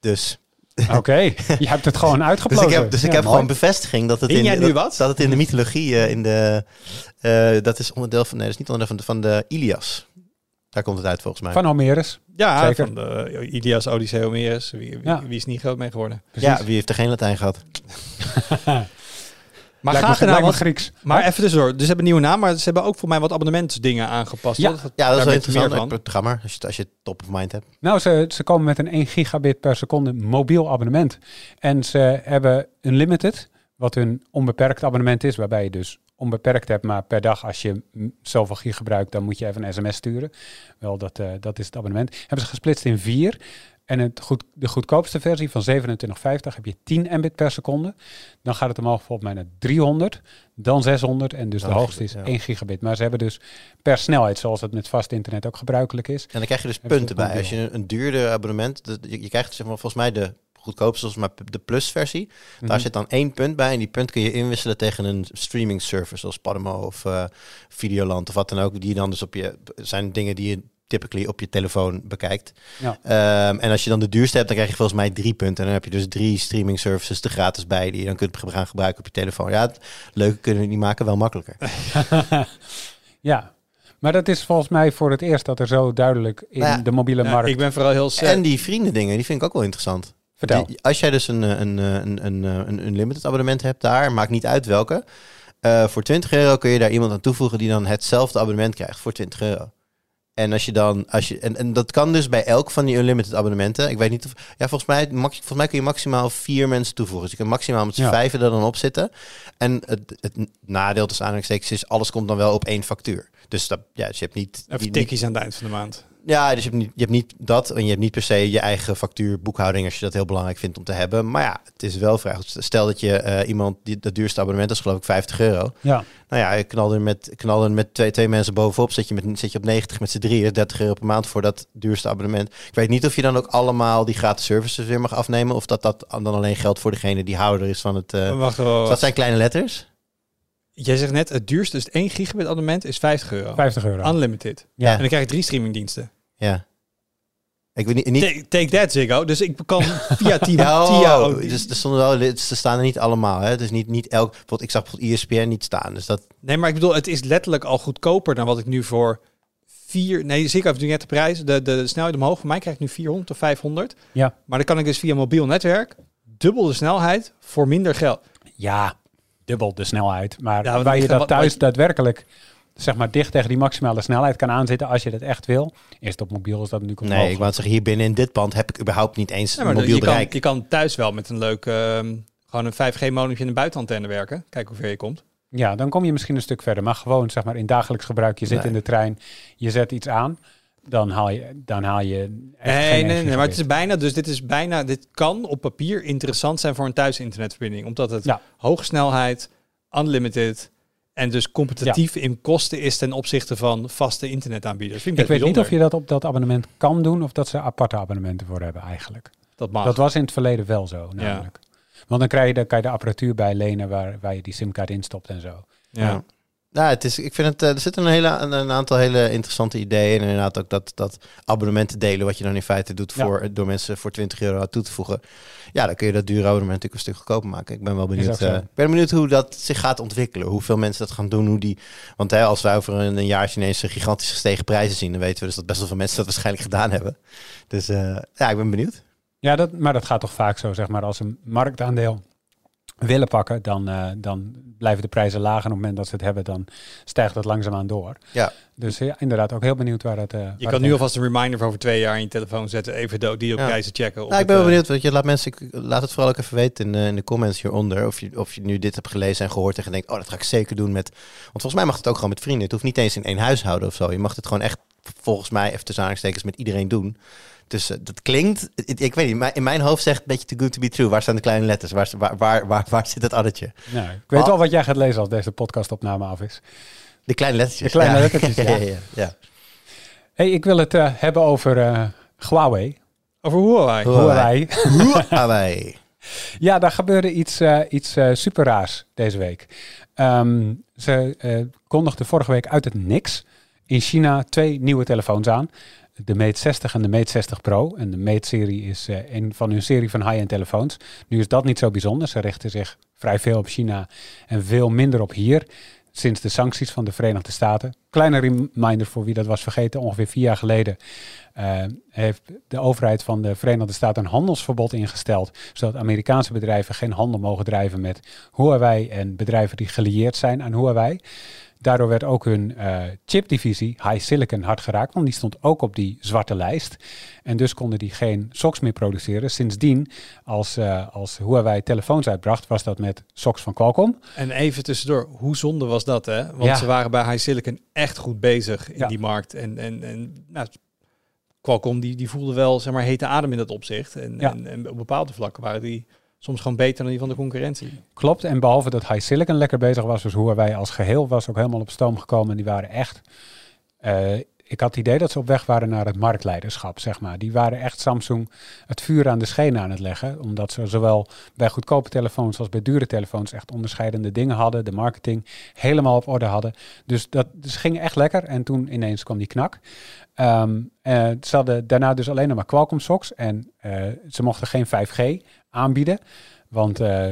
Dus,
Oké, je hebt het gewoon
dus
uitgeplozen.
ik heb, dus ik
Ja,
heb gewoon bevestiging dat het, in, dat,
wat?
dat het in de mythologie, eh, in de, eh, dat is onderdeel van... Nee, dat is niet onderdeel van de, van de Ilias. Daar komt het uit volgens mij.
Van Homerus.
ja,
Zeker.
van de Ilias, Odyssee, Homerus. Wie, wie,
Ja.
wie is niet groot mee geworden?
ja, wie heeft er geen Latijn gehad?
Maar
lijkt
graag
me,
gedaan,
lijkt me
want,
Grieks.
maar even tussendoor. Dus ze hebben een nieuwe naam, maar ze hebben ook voor mij wat abonnementsdingen aangepast.
Ja.
Wat-
Ja, dat is
daar
wel interessant.
meer van.
Het programma, als je, als je het top of mind hebt.
Nou, ze, ze komen met een 1 gigabit per seconde mobiel abonnement. En ze hebben Unlimited, wat hun onbeperkt abonnement is, waarbij je dus onbeperkt hebt, maar per dag als je zoveel gig gebruikt, dan moet je even een sms sturen. Wel, dat, eh, dat is het abonnement. Hebben ze gesplitst in vier. En het goed, de goedkoopste versie van 27,50 heb je 10 mbit per seconde. Dan gaat het omhoog volgens mij naar 300, dan 600 en dus de hoogste is
ja.
1 gigabit. Maar ze hebben dus per snelheid, zoals het met vast internet ook gebruikelijk is.
En dan krijg je dus punten bij. Als je een, duurder abonnement... je, je krijgt zeg maar, volgens mij de goedkoopste, volgens mij de plus-versie. Daar
Mhm.
zit dan één punt bij. En die punt kun je inwisselen tegen een streaming service. Zoals Podimo of eh, Videoland of wat dan ook. Die dan dus op je... zijn dingen die je typically op je telefoon bekijkt.
Ja.
Ehm, en als je dan de duurste hebt, dan krijg je volgens mij drie punten. En dan heb je dus drie streaming services er gratis bij... die je dan kunt gaan gebruiken op je telefoon. Ja, het leuke kunnen we niet maken, wel makkelijker.
Ja, maar dat is volgens mij voor het eerst dat er zo duidelijk in
Nou ja,
de mobiele
Ja,
markt...
ik ben vooral heel sad.
En die vrienden dingen, die vind ik ook wel interessant.
Vertel.
Die- als jij dus een, eh, een, eh, een, een, eh, een unlimited abonnement hebt daar, maakt niet uit welke. eh, voor 20 euro kun je daar iemand aan toevoegen die dan hetzelfde abonnement krijgt voor 20 euro. En als je dan, als je, en, en dat kan dus bij elk van die unlimited abonnementen. Ik weet niet of, ja, volgens mij, max, volgens mij kun je maximaal vier mensen toevoegen. Dus je kan maximaal met z'n
Ja.
vijven er dan op zitten. En het, het nadeel tussen aanhalingstekens is, alles komt dan wel op één factuur. Dus, dat, ja, dus je hebt niet,
Even tikkies aan het eind van de maand.
Ja, dus je hebt, niet, je hebt niet dat en je hebt niet per se je eigen factuurboekhouding als je dat heel belangrijk vindt om te hebben. Maar ja, het is wel vrij goed. Stel dat je eh, iemand, die, dat duurste abonnement is geloof ik 50 euro.
Ja,
Nou ja, je knalt er met, knal er met twee, twee mensen bovenop, zit je, met, zit je op 90 met z'n drieën, 30 euro per maand voor dat duurste abonnement. Ik weet niet of je dan ook allemaal die gratis services weer mag afnemen of dat dat dan alleen geldt voor degene die houder is van het... eh,
Wacht, wacht, wacht.
dat zijn kleine letters?
Jij zegt net, het duurste, dus het 1 gigabit abonnement is 50 euro.
50 euro.
Unlimited.
Ja,
En dan krijg je drie streamingdiensten.
ja. Ik weet niet... niet
Take, take that, Ziggo. Dus ik kan via 10
Ja,
via
oh, dus er stonden wel, ze staan er niet allemaal. Hè? Dus niet, niet elk. Bijvoorbeeld, ik zag bijvoorbeeld ESPN niet staan. Dus dat.
Nee, maar ik bedoel, het is letterlijk al goedkoper dan wat ik nu voor vier... Nee, Ziggo heeft nu net de prijs. De, de snelheid omhoog. Voor mij krijg ik nu 400 of 500.
Ja.
Maar dan kan ik dus via mobiel netwerk dubbel de snelheid voor minder geld.
Ja, dubbel de snelheid. Maar
Ja,
waar je dat thuis
wat-
daadwerkelijk zeg maar dicht tegen die maximale snelheid kan aanzitten als je dat echt wil. Eerst op mobiel is dat natuurlijk
Nee, ik wou zeggen, hier binnen in dit pand heb ik überhaupt niet eens
Ja, maar
mobiel
je, kan, je kan thuis wel met een leuk... ehm, gewoon een 5G-modempje in een buitenantenne werken. Kijk hoe ver je komt.
Ja, dan kom je misschien een stuk verder. Maar gewoon zeg maar in dagelijks gebruik. Je zit
Nee.
in de trein, je zet iets aan. Dan haal je, dan haal je
Nee, nee, nee, maar het is bijna, dus dit is bijna, dit kan op papier interessant zijn voor een thuis-internetverbinding. Omdat het
Ja.
hoge snelheid, unlimited en dus competitief in kosten is ten opzichte van vaste internetaanbieders. Vind
Ik weet niet of je dat op dat abonnement kan doen of dat ze aparte abonnementen voor hebben eigenlijk.
dat mag.
Dat was in het verleden wel zo namelijk. Want dan, krijg je, dan kan je de apparatuur bij lenen waar, waar je die simkaart in stopt en zo.
Ja. Nou, het is, ik vind het, eh, er zitten een, hele, een, aantal hele interessante ideeën. En inderdaad ook dat, dat abonnementen delen, wat je dan in feite doet
Ja.
voor, door mensen voor 20 euro toe te voegen. Ja, dan kun je dat dure abonnement natuurlijk een stuk goedkoper maken. Ik ben wel benieuwd, eh, ik ben benieuwd hoe dat zich gaat ontwikkelen. Hoeveel mensen dat gaan doen. Hoe die, want hè, als wij over een, een jaartje ineens een gigantisch gestegen prijzen zien, dan weten we dus dat best wel veel mensen dat waarschijnlijk gedaan hebben. Dus eh, ja, ik ben benieuwd.
Ja, dat, maar dat gaat toch vaak zo, zeg maar. Als een marktaandeel willen pakken, dan, eh, dan blijven de prijzen laag. En op het moment dat ze het hebben, dan stijgt dat langzaamaan door.
Ja.
Dus ja, inderdaad, ook heel benieuwd waar het... eh, waar
Je
het
kan nu alvast een reminder voor over twee jaar in je telefoon zetten. Even de, die op
Ja.
prijzen checken.
Nou, ik ben wel
eh,
benieuwd. Want je laat mensen, ik- laat het vooral ook even weten in, in de comments hieronder. Of je, of je nu dit hebt gelezen en gehoord en denkt, oh, dat ga ik zeker doen met. Want volgens mij mag het ook gewoon met vrienden. Het hoeft niet eens in één huishouden of zo. Je mag het gewoon echt, volgens mij, even tussen aanhalingstekens, met iedereen doen. Dus eh, dat klinkt, ik, ik weet niet, maar in mijn hoofd zegt een beetje too good to be true. Waar staan de kleine letters? Waar, waar, waar, waar, waar zit het addertje?
Nou, ik weet wel wat jij gaat lezen als deze podcastopname af is.
De kleine lettertjes.
De kleine
Ja.
lettertjes, ja.
ja, ja, ja.
hey, ik wil het eh, hebben over eh, Huawei.
Over Huawei.
Huawei.
Huawei. Ja, daar gebeurde iets, iets super raars deze week. Ehm, ze eh, kondigden vorige week uit het niks in China twee nieuwe telefoons aan. De Mate 60 en de Mate 60 Pro. En de Mate-serie is eh, een van hun serie van high-end telefoons. Nu is dat niet zo bijzonder. Ze richten zich vrij veel op China en veel minder op hier. Sinds de sancties van de Verenigde Staten. Kleine reminder voor wie dat was vergeten. Ongeveer vier jaar geleden eh, heeft de overheid van de Verenigde Staten een handelsverbod ingesteld. Zodat Amerikaanse bedrijven geen handel mogen drijven met Huawei en bedrijven die gelieerd zijn aan Huawei. Daardoor werd ook hun eh, chipdivisie, High Silicon, hard geraakt, want die stond ook op die zwarte lijst. En dus konden die geen socks meer produceren. Sindsdien, als, eh, als Huawei telefoons uitbracht, was dat met socks van Qualcomm.
En even tussendoor, hoe zonde was dat, hè? Want
Ja.
ze waren bij High Silicon echt goed bezig in
Ja.
die markt. En, en, en nou, Qualcomm die, die voelde wel, zeg maar, hete adem in dat opzicht. En,
Ja.
en, en op bepaalde vlakken waren die soms gewoon beter dan die van de concurrentie.
Klopt, en behalve dat High Silicon lekker bezig was, dus Huawei als geheel was ook helemaal op stoom gekomen. En die waren echt... eh, ik had het idee dat ze op weg waren naar het marktleiderschap, zeg maar. Die waren echt Samsung het vuur aan de schenen aan het leggen. Omdat ze zowel bij goedkope telefoons als bij dure telefoons echt onderscheidende dingen hadden. De marketing helemaal op orde hadden. Dus dat gingen echt lekker. En toen ineens kwam die knak. Ehm, eh, ze hadden daarna dus alleen nog maar Qualcomm socks. En eh, ze mochten geen 5G aanbieden. Want eh,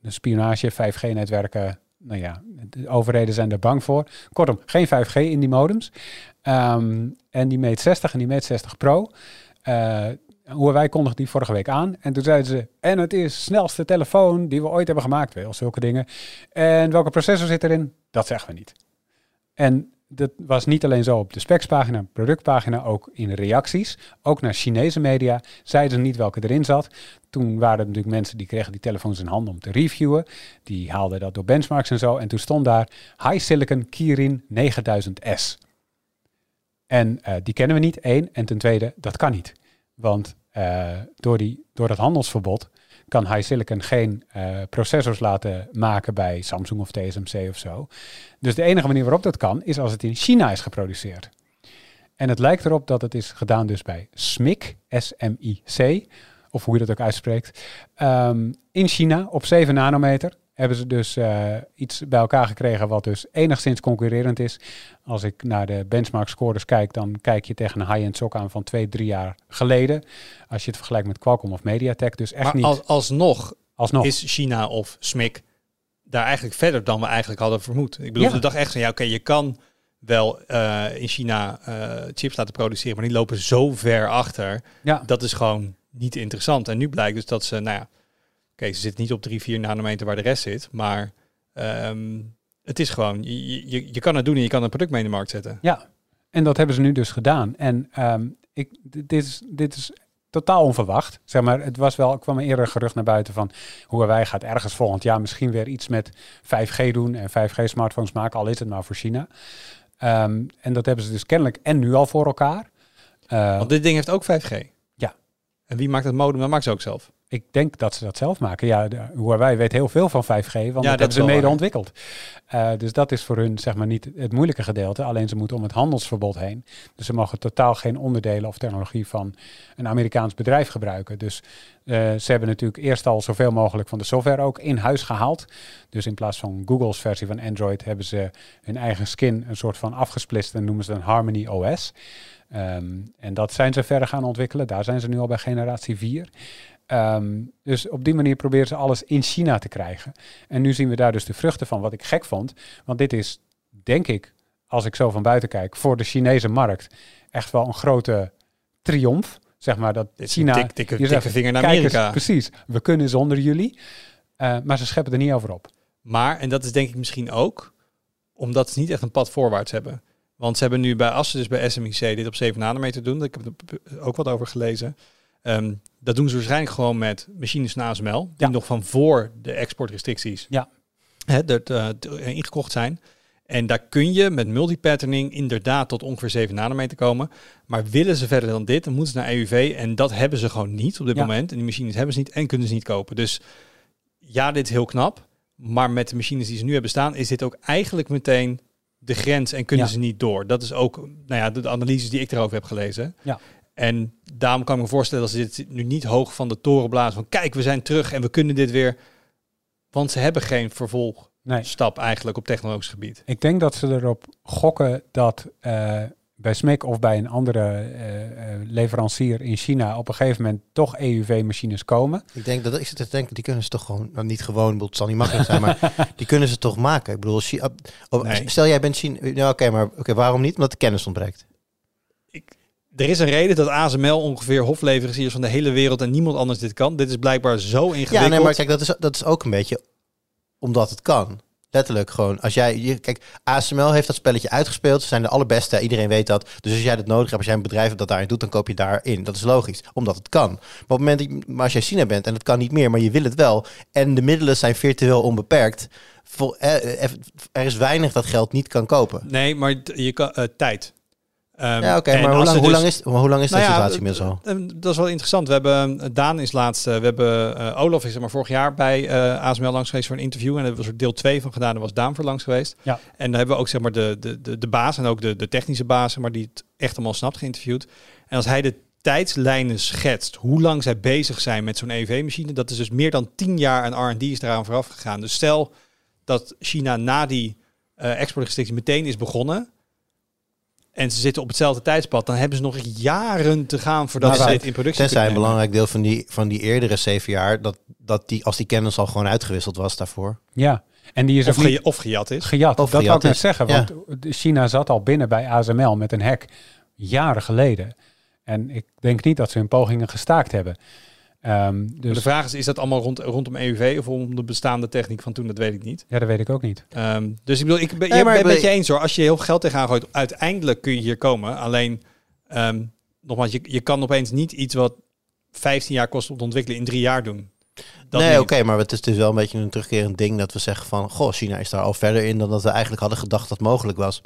de spionage, 5G-netwerken, nou ja, de overheden zijn er bang voor. Kortom, geen 5G in die modems. Ehm, en die Mate 60 en die Mate 60 Pro, eh Huawei kondigde die vorige week aan. En toen zeiden ze, en het is de snelste telefoon die we ooit hebben gemaakt. Wel, zulke dingen. En welke processor zit erin? Dat zeggen we niet. En dat was niet alleen zo op de specspagina, productpagina, ook in reacties. Ook naar Chinese media zeiden ze niet welke erin zat. Toen waren er natuurlijk mensen die kregen die telefoons in handen om te reviewen. Die haalden dat door benchmarks en zo. En toen stond daar High Silicon Kirin 9000S. En eh, die kennen we niet, één. En ten tweede, dat kan niet. Want eh, door, die, door dat handelsverbod kan High Silicon geen eh, processors laten maken bij Samsung of TSMC of zo. Dus de enige manier waarop dat kan, is als het in China is geproduceerd. En het lijkt erop dat het is gedaan dus bij SMIC, S-M-I-C, of hoe je dat ook uitspreekt. Ehm, in China op 7 nanometer hebben ze dus eh, iets bij elkaar gekregen wat dus enigszins concurrerend is. Als ik naar de benchmark scores kijk, dan kijk je tegen een high-end sok aan van twee, drie jaar geleden. Als je het vergelijkt met Qualcomm of MediaTek, dus echt
maar
niet
als, alsnog
alsnog.
is China of SMIC daar eigenlijk verder dan we eigenlijk hadden vermoed. Ik bedoel,
Ja.
de dag echt van, ja oké, je kan wel eh, in China eh, chips laten produceren, maar die lopen zo ver achter.
ja,
Dat is gewoon niet interessant. En nu blijkt dus dat ze, nou ja, oké, ze zit niet op 3, 4 nanometer waar de rest zit, maar ehm, het is gewoon, je, je, je kan het doen en je kan een product mee in de markt zetten.
Ja, en dat hebben ze nu dus gedaan. En ehm, ik, dit, is, dit is totaal onverwacht. Zeg maar, het was wel, kwam een eerder gerucht naar buiten van Huawei gaat ergens volgend jaar misschien weer iets met 5G doen en 5G smartphones maken, al is het maar voor China. Ehm, en dat hebben ze dus kennelijk en nu al voor elkaar.
Want dit ding heeft ook 5G.
Ja.
En wie maakt het modem? Dat maakt ze ook zelf.
Ik denk dat ze dat zelf maken. Ja, de, Huawei weet heel veel van 5G, want dat,
dat
hebben ze mede
waar.
ontwikkeld. Eh, dus dat is voor hun zeg maar niet het moeilijke gedeelte. Alleen ze moeten om het handelsverbod heen. Dus ze mogen totaal geen onderdelen of technologie van een Amerikaans bedrijf gebruiken. Dus eh, ze hebben natuurlijk eerst al zoveel mogelijk van de software ook in huis gehaald. Dus in plaats van Google's versie van Android hebben ze hun eigen skin een soort van afgesplitst en noemen ze dan Harmony OS. Ehm, en dat zijn ze verder gaan ontwikkelen. Daar zijn ze nu al bij generatie 4. Ehm, dus op die manier proberen ze alles in China te krijgen. En nu zien we daar dus de vruchten van, wat ik gek vond. Want dit is, denk ik, als ik zo van buiten kijk, voor de Chinese markt echt wel een grote triomf. Zeg maar dat China.
dik- dikke, dikke
zegt,
vinger naar
"Kijk eens,
Amerika.
precies, we kunnen zonder jullie. Eh, maar ze scheppen er niet over op.
Maar, en dat is denk ik misschien ook, omdat ze niet echt een pad voorwaarts hebben. Want ze hebben nu bij, als ze dus bij SMIC dit op 7 nanometer doen, ik heb er ook wat over gelezen. Ehm, dat doen ze waarschijnlijk gewoon met machines van ASML, die
Ja.
nog van voor de exportrestricties
Ja.
hè, er, eh, eh, ingekocht zijn. En daar kun je met multipatterning inderdaad tot ongeveer 7 nanometer komen. Maar willen ze verder dan dit, dan moeten ze naar EUV. En dat hebben ze gewoon niet op dit
Ja.
moment. En die machines hebben ze niet en kunnen ze niet kopen. Dus ja, dit is heel knap. Maar met de machines die ze nu hebben staan, is dit ook eigenlijk meteen de grens en kunnen
Ja.
ze niet door. Dat is ook nou ja, de, de analyses die ik erover heb gelezen.
Ja.
En daarom kan ik me voorstellen dat ze dit nu niet hoog van de toren blazen van kijk, we zijn terug en we kunnen dit weer. Want ze hebben geen vervolgstap
Nee.
eigenlijk op technologisch gebied.
Ik denk dat ze erop gokken dat eh, bij SMIC of bij een andere eh, eh, leverancier in China op een gegeven moment toch EUV-machines komen.
Ik denk dat ik zit te denken, die kunnen ze toch gewoon, nou, niet gewoon, bedoel, het zal niet makkelijk zijn, maar die kunnen ze toch maken. Ik bedoel, oh,
Nee.
stel jij bent China, nou oké, maar oké, waarom niet? Omdat de kennis ontbreekt.
Er is een reden dat ASML ongeveer hofleveranciers van de hele wereld en niemand anders dit kan. Dit is blijkbaar zo ingewikkeld.
Ja, nee, maar kijk, dat is, dat is ook een beetje omdat het kan. Letterlijk gewoon. Als jij, je, kijk, ASML heeft dat spelletje uitgespeeld. Ze zijn de allerbeste. Iedereen weet dat. Dus als jij dat nodig hebt, als jij een bedrijf hebt dat daarin doet, dan koop je daarin. Dat is logisch, omdat het kan. Maar op het moment dat je, maar als jij China bent en het kan niet meer, maar je wil het wel. En de middelen zijn virtueel onbeperkt. Eh, eh, er is weinig dat geld niet kan kopen.
Nee, maar je kan eh, tijd. Ehm,
Ja, oké,
en
maar hoe lang, hoe
dus-
lang is, maar hoe lang is de
Nou
situatie inmiddels al?
eh, eh, Dat is wel interessant. We hebben Daan is laatst. eh, we hebben eh, Olaf is er maar vorig jaar bij eh, ASML langs geweest voor een interview en daar hebben we er deel 2 van gedaan. Daar was Daan voor langs geweest.
Ja.
En daar hebben we ook zeg maar de, de, de, de baas en ook de, de technische baas, maar die het echt allemaal snapt geïnterviewd. En als hij de tijdslijnen schetst, hoe lang zij bezig zijn met zo'n EV-machine, dat is dus meer dan 10 jaar aan R&D is eraan vooraf gegaan. Dus stel dat China na die eh exportrestrictie meteen is begonnen. En ze zitten op hetzelfde tijdspad, dan hebben ze nog jaren te gaan voordat
Nou,
ze dit in productie
Tenzij een belangrijk deel van die, van die eerdere zeven jaar, dat, dat die, als die kennis al gewoon uitgewisseld was daarvoor.
Ja, en die is
Of, ge- of gejat is.
gejat.
Of
dat
gejat
wou ik net zeggen,
Ja.
want China zat al binnen bij ASML met een hack jaren geleden. En ik denk niet dat ze hun pogingen gestaakt hebben. Ehm, dus
de vraag is, is dat allemaal rond, rondom EUV of om de bestaande techniek van toen? Dat weet ik niet.
ja, dat weet ik ook niet.
Ehm, dus ik bedoel, ik ben,
Nee,
je
maar
ben het met je eens hoor. Als je heel veel geld tegenaan gooit, uiteindelijk kun je hier komen. Alleen, ehm, nogmaals, je, je kan opeens niet iets wat 15 jaar kost om te ontwikkelen in drie jaar doen. Dat
nee, oké, maar het is dus wel een beetje een terugkerend ding dat we zeggen van, goh, China is daar al verder in dan dat we eigenlijk hadden gedacht dat mogelijk was.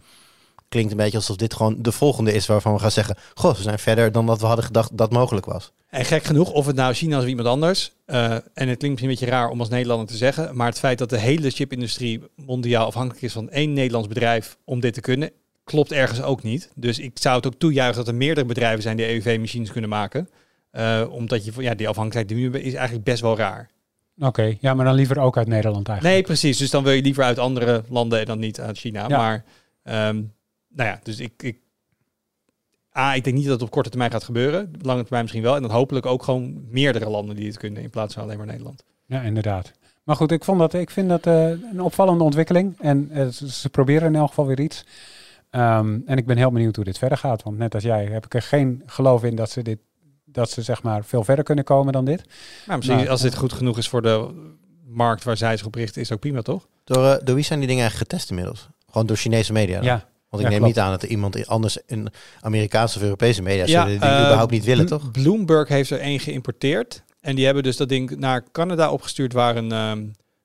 Klinkt een beetje alsof dit gewoon de volgende is waarvan we gaan zeggen, goh, ze zijn verder dan dat we hadden gedacht dat mogelijk was.
En gek genoeg, of het nou China is of iemand anders. eh, en het klinkt misschien een beetje raar om als Nederlander te zeggen. Maar het feit dat de hele chipindustrie mondiaal afhankelijk is van één Nederlands bedrijf om dit te kunnen, klopt ergens ook niet. Dus ik zou het ook toejuichen dat er meerdere bedrijven zijn die EUV-machines kunnen maken. Eh, omdat je, ja, die afhankelijkheid die we nu hebben is eigenlijk best wel raar.
Oké, ja, maar dan liever ook uit Nederland eigenlijk.
Nee, precies. Dus dan wil je liever uit andere landen en dan niet uit China.
Ja.
Maar, ehm, nou ja, dus ik, ik... A, ik denk niet dat het op korte termijn gaat gebeuren. Lange termijn misschien wel. En dan hopelijk ook gewoon meerdere landen die het kunnen in plaats van alleen maar Nederland.
Ja, inderdaad. Maar goed, ik, vond dat, ik vind dat eh, een opvallende ontwikkeling. En eh, ze, proberen in elk geval weer iets. Ehm, en ik ben heel benieuwd hoe dit verder gaat. Want net als jij heb ik er geen geloof in dat ze, dit, dat ze zeg maar veel verder kunnen komen dan dit.
Maar misschien als dit goed genoeg is voor de markt waar zij zich op richten, is ook prima, toch?
Door, eh, door wie zijn die dingen eigenlijk getest inmiddels? Gewoon door Chinese media? dan?
Ja,
Want ik
Ja,
neem
klopt.
niet aan dat er iemand anders in Amerikaanse of Europese media
Ja,
zullen die
eh,
überhaupt niet willen, toch?
Bloomberg heeft er één geïmporteerd. En die hebben dus dat ding naar Canada opgestuurd waar een, ehm,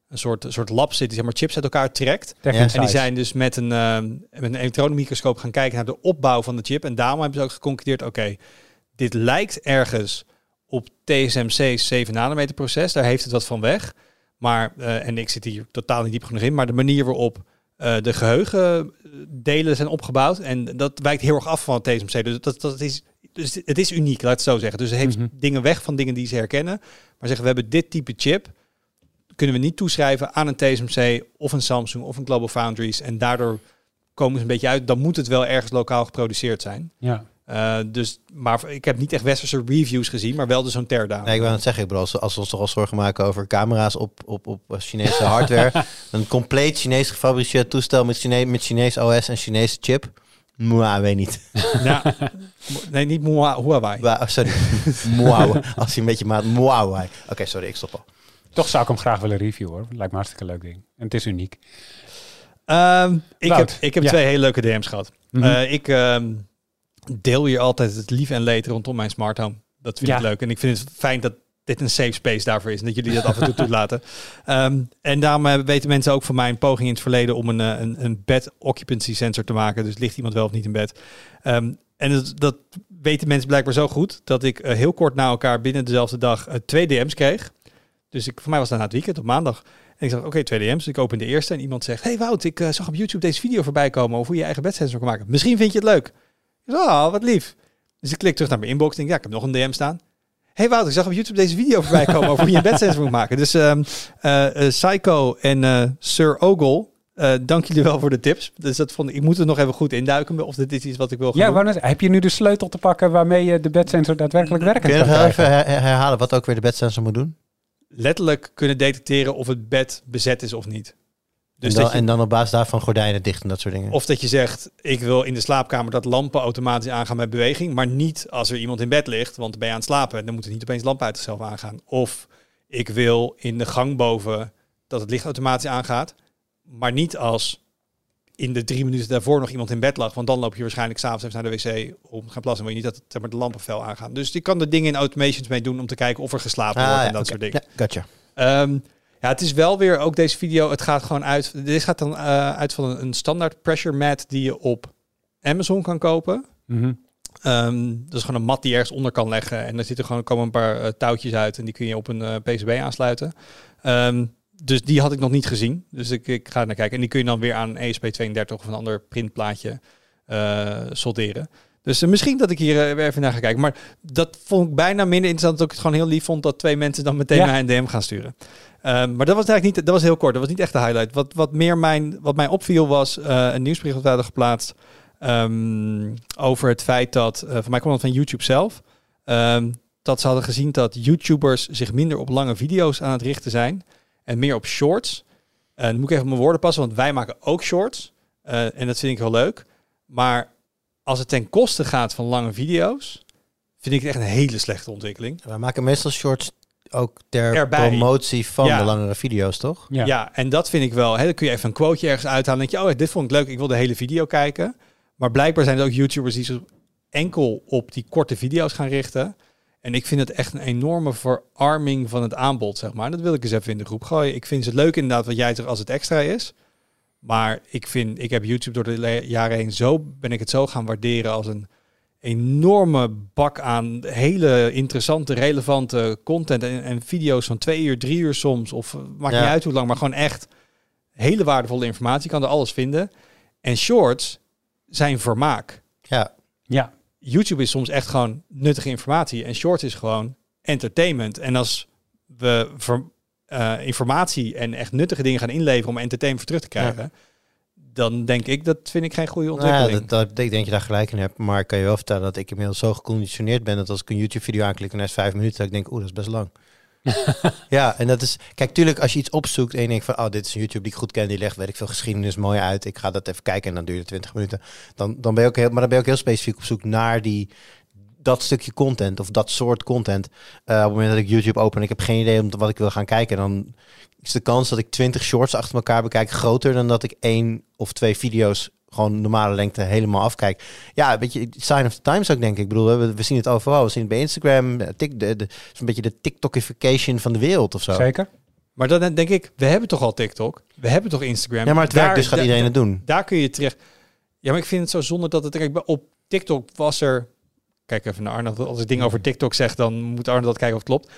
een soort, een soort lab zit die zeg maar, chips uit elkaar trekt.
Ja,
En die zijn dus met een, ehm, met een elektronenmicroscoop gaan kijken naar de opbouw van de chip. En daarom hebben ze ook geconcludeerd, oké, dit lijkt ergens op TSMC's 7 nanometer proces. Daar heeft het wat van weg. Maar, eh, en ik zit hier totaal niet diep genoeg in, maar de manier waarop eh, de geheugendelen zijn opgebouwd. En dat wijkt heel erg af van het TSMC. Dus dat, dat is, dus het is uniek, laat het zo zeggen. Dus het heeft
Mhm.
dingen weg van dingen die ze herkennen. Maar zeggen, we hebben dit type chip. Kunnen we niet toeschrijven aan een TSMC of een Samsung of een Global Foundries. En daardoor komen ze een beetje uit. Dan moet het wel ergens lokaal geproduceerd zijn.
Ja.
Eh, dus, maar ik heb niet echt westerse reviews gezien, maar wel dus zo'n teardown.
Nee, ik wil het zeggen, ik bedoel, als, als we ons toch al zorgen maken over camera's op, op, op Chinese hardware, een compleet Chinees gefabriceerd toestel met, Chine met Chinees OS en Chinese chip, Mwah, weet niet.
Ja. nee, niet Mua- Huawei.
Oh, sorry. Als hij een beetje maat. Mwah. Oké, sorry, ik stop al.
Toch zou ik hem graag willen reviewen hoor. Lijkt me hartstikke leuk ding. En het is uniek.
Ehm, ik, heb, ik heb
ja.
twee hele leuke DM's gehad.
Mhm.
Eh, ik ehm, deel hier altijd het lief en leed rondom mijn smart home. Dat vind
Ja.
ik leuk. En ik vind het fijn dat dit een safe space daarvoor is. En dat jullie dat af en toe toelaten. Ehm, en daarom eh, weten mensen ook van mijn poging in het verleden om een, eh, een, een bed occupancy sensor te maken. Dus ligt iemand wel of niet in bed. Ehm, en dat, dat weten mensen blijkbaar zo goed dat ik eh, heel kort na elkaar binnen dezelfde dag twee DM's kreeg. Dus ik, voor mij was dat na het weekend op maandag. En ik dacht, oké, twee DM's. Dus ik open de eerste en iemand zegt... Hey Wout, ik zag op YouTube deze video voorbij komen over hoe je je eigen bedsensor kan maken. Misschien vind je het leuk. Oh, wat lief. Dus ik klik terug naar mijn inbox en denk, ja, ik heb nog een DM staan. Hey Wout, ik zag op YouTube deze video voorbij komen over hoe je een bedsensor moet maken. Dus ehm eh, eh, Psycho en eh, Sir Ogle, eh, dank jullie wel voor de tips. Dus dat vond ik, ik moet er nog even goed induiken of dit is iets wat ik wil gaan
Ja, net- heb je nu de sleutel te pakken waarmee je de bedsensor daadwerkelijk werkend
Kun je nog even her- herhalen wat ook weer de bedsensor moet doen?
Letterlijk kunnen detecteren of het bed bezet is of niet. Dus
en, dan,
je,
en dan op basis daarvan gordijnen dicht en dat soort dingen.
Of dat je zegt, ik wil in de slaapkamer dat lampen automatisch aangaan met beweging. Maar niet als er iemand in bed ligt, want dan ben je aan het slapen. Dan moeten niet opeens lampen uit zichzelf aangaan. Of ik wil in de gang boven dat het licht automatisch aangaat. Maar niet als in de drie minuten daarvoor nog iemand in bed lag. Want dan loop je waarschijnlijk s'avonds even naar de wc om te gaan plassen. Wil je niet dat zeg maar, de lampen fel aangaan. Dus die kan er dingen in automations mee doen om te kijken of er geslapen wordt
Ah,
en
ja,
dat soort dingen.
Ja, gotcha.
Ehm, ja, het is wel weer ook deze video. Het gaat gewoon uit. Dit gaat dan eh, uit van een, een standaard pressure mat die je op Amazon kan kopen. Ehm, dat is gewoon een mat die je ergens onder kan leggen. En er zitten gewoon komen een paar eh, touwtjes uit en die kun je op een eh, PCB aansluiten. Ehm, dus die had ik nog niet gezien. Dus ik, ik ga er naar kijken. En die kun je dan weer aan een ESP32 of een ander printplaatje solderen. Dus eh, misschien dat ik hier eh, weer even naar ga kijken. Maar dat vond ik bijna minder interessant. Dat ik het gewoon heel lief vond dat twee mensen dan meteen mij een DM gaan sturen. Ehm, maar dat was eigenlijk niet, dat was heel kort. Dat was niet echt de highlight. Wat, wat meer mijn, wat mij opviel was eh, een nieuwsbericht dat we hadden geplaatst ehm, over het feit dat, eh voor mij kwam dat van YouTube zelf, ehm, dat ze hadden gezien dat YouTubers zich minder op lange video's aan het richten zijn en meer op shorts. En moet ik even mijn woorden passen, want wij maken ook shorts. En dat vind ik heel leuk. Maar als het ten koste gaat van lange video's, vind ik het echt een hele slechte ontwikkeling.
We maken meestal shorts ook ter
Erbij.
promotie van
Ja.
de langere video's, toch?
Ja.
Ja. en dat vind ik wel. Hè, dan kun je even een quoteje ergens uithalen. En denk je, oh, dit vond ik leuk. Ik wil de hele video kijken. Maar blijkbaar zijn er ook YouTubers die zich enkel op die korte video's gaan richten. En ik vind het echt een enorme verarming van het aanbod, zeg maar. Dat wil ik eens even in de groep gooien. Ik vind het leuk inderdaad wat jij zegt als het extra is. Maar ik vind, ik heb YouTube door de jaren heen zo, ben ik het zo gaan waarderen als een enorme bak aan hele interessante, relevante content en, en video's van twee uur, drie uur soms. Of eh, maakt
Ja.
niet uit hoe lang, maar gewoon echt hele waardevolle informatie. Je kan er alles vinden. En shorts zijn vermaak.
Ja.
Ja.
YouTube is soms echt gewoon nuttige informatie en shorts is gewoon entertainment. En als we ver- eh, informatie en echt nuttige dingen gaan inleveren om entertainment voor terug te krijgen, dan denk ik dat vind ik geen goede
Nou ja,
ontwikkeling.
dat, dat, ik denk dat je daar gelijk in hebt. Maar ik kan je wel vertellen dat ik inmiddels zo geconditioneerd ben dat als ik een YouTube-video aanklik en na vijf minuten, dat ik denk, oeh, dat is best lang. ja, en dat is, kijk, tuurlijk, als je iets opzoekt en je denkt van, oh, dit is een YouTube die ik goed ken, die legt, weet ik veel, geschiedenis mooi uit, ik ga dat even kijken en dan duurt het 20 minuten, dan, dan ben je ook heel, maar dan ben je ook heel specifiek op zoek naar die, dat stukje content of dat soort content. Eh, op het moment dat ik YouTube open en ik heb geen idee om wat ik wil gaan kijken, dan is de kans dat ik 20 shorts achter elkaar bekijk groter dan dat ik één of twee video's gewoon normale lengte helemaal afkijk. Ja, een beetje sign of the times ook, denk ik. Ik bedoel, we, we zien het overal. We zien het bij Instagram. eh, Tik, de, de, is een beetje de TikTokification van de wereld of zo.
Zeker.
Maar dan denk ik, we hebben toch al TikTok? We hebben toch Instagram?
Ja, maar het
Daar-
werkt, dus gaat iedereen het doen.
Daar kun je terecht. Ja, maar ik vind het zo zonde dat het. Kijk, op TikTok was er kijk even naar Arnold. Als ik dingen over TikTok zeg, dan moet Arnold dat kijken of het klopt.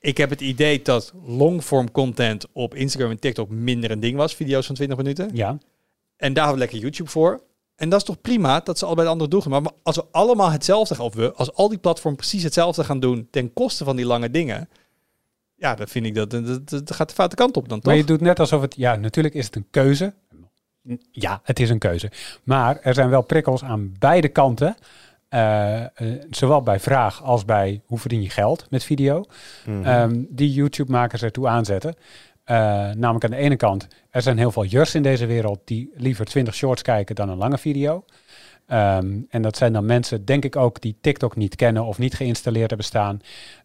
Ik heb het idee dat longform content op Instagram en TikTok minder een ding was. Video's van 20 minuten.
Ja,
En daar hebben we lekker YouTube voor. En dat is toch prima dat ze allebei de andere doen. Maar als we allemaal hetzelfde gaan, of we, als al die platformen precies hetzelfde gaan doen ten koste van die lange dingen. Ja, dan vind ik dat, dat, dat, dat gaat de foute kant op dan toch?
maar je doet net alsof het... Ja, natuurlijk is het een keuze. Ja, het is een keuze. Maar er zijn wel prikkels aan beide kanten. Eh, eh, zowel bij vraag als bij hoe verdien je geld met video.
Mhm.
ehm, die YouTube-makers ertoe aanzetten. Eh, namelijk aan de ene kant, er zijn heel veel jurs in deze wereld die liever 20 shorts kijken dan een lange video. Ehm, en dat zijn dan mensen, denk ik ook, die TikTok niet kennen of niet geïnstalleerd hebben staan.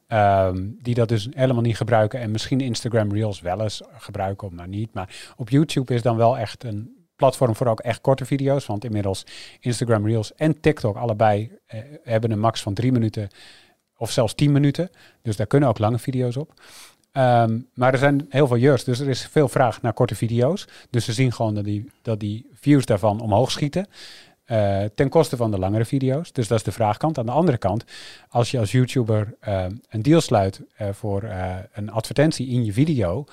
ehm, die dat dus helemaal niet gebruiken en misschien Instagram Reels wel eens gebruiken, maar niet. Maar op YouTube is dan wel echt een platform voor ook echt korte video's. Want inmiddels Instagram Reels en TikTok allebei eh, hebben een max van drie minuten of zelfs 10 minuten. Dus daar kunnen ook lange video's op. Ehm, maar er zijn heel veel jurs, dus er is veel vraag naar korte video's. Dus ze zien gewoon dat die, dat die views daarvan omhoog schieten. eh, ten koste van de langere video's. Dus dat is de vraagkant. Aan de andere kant, als je als YouTuber ehm, een deal sluit eh, voor een advertentie in je video.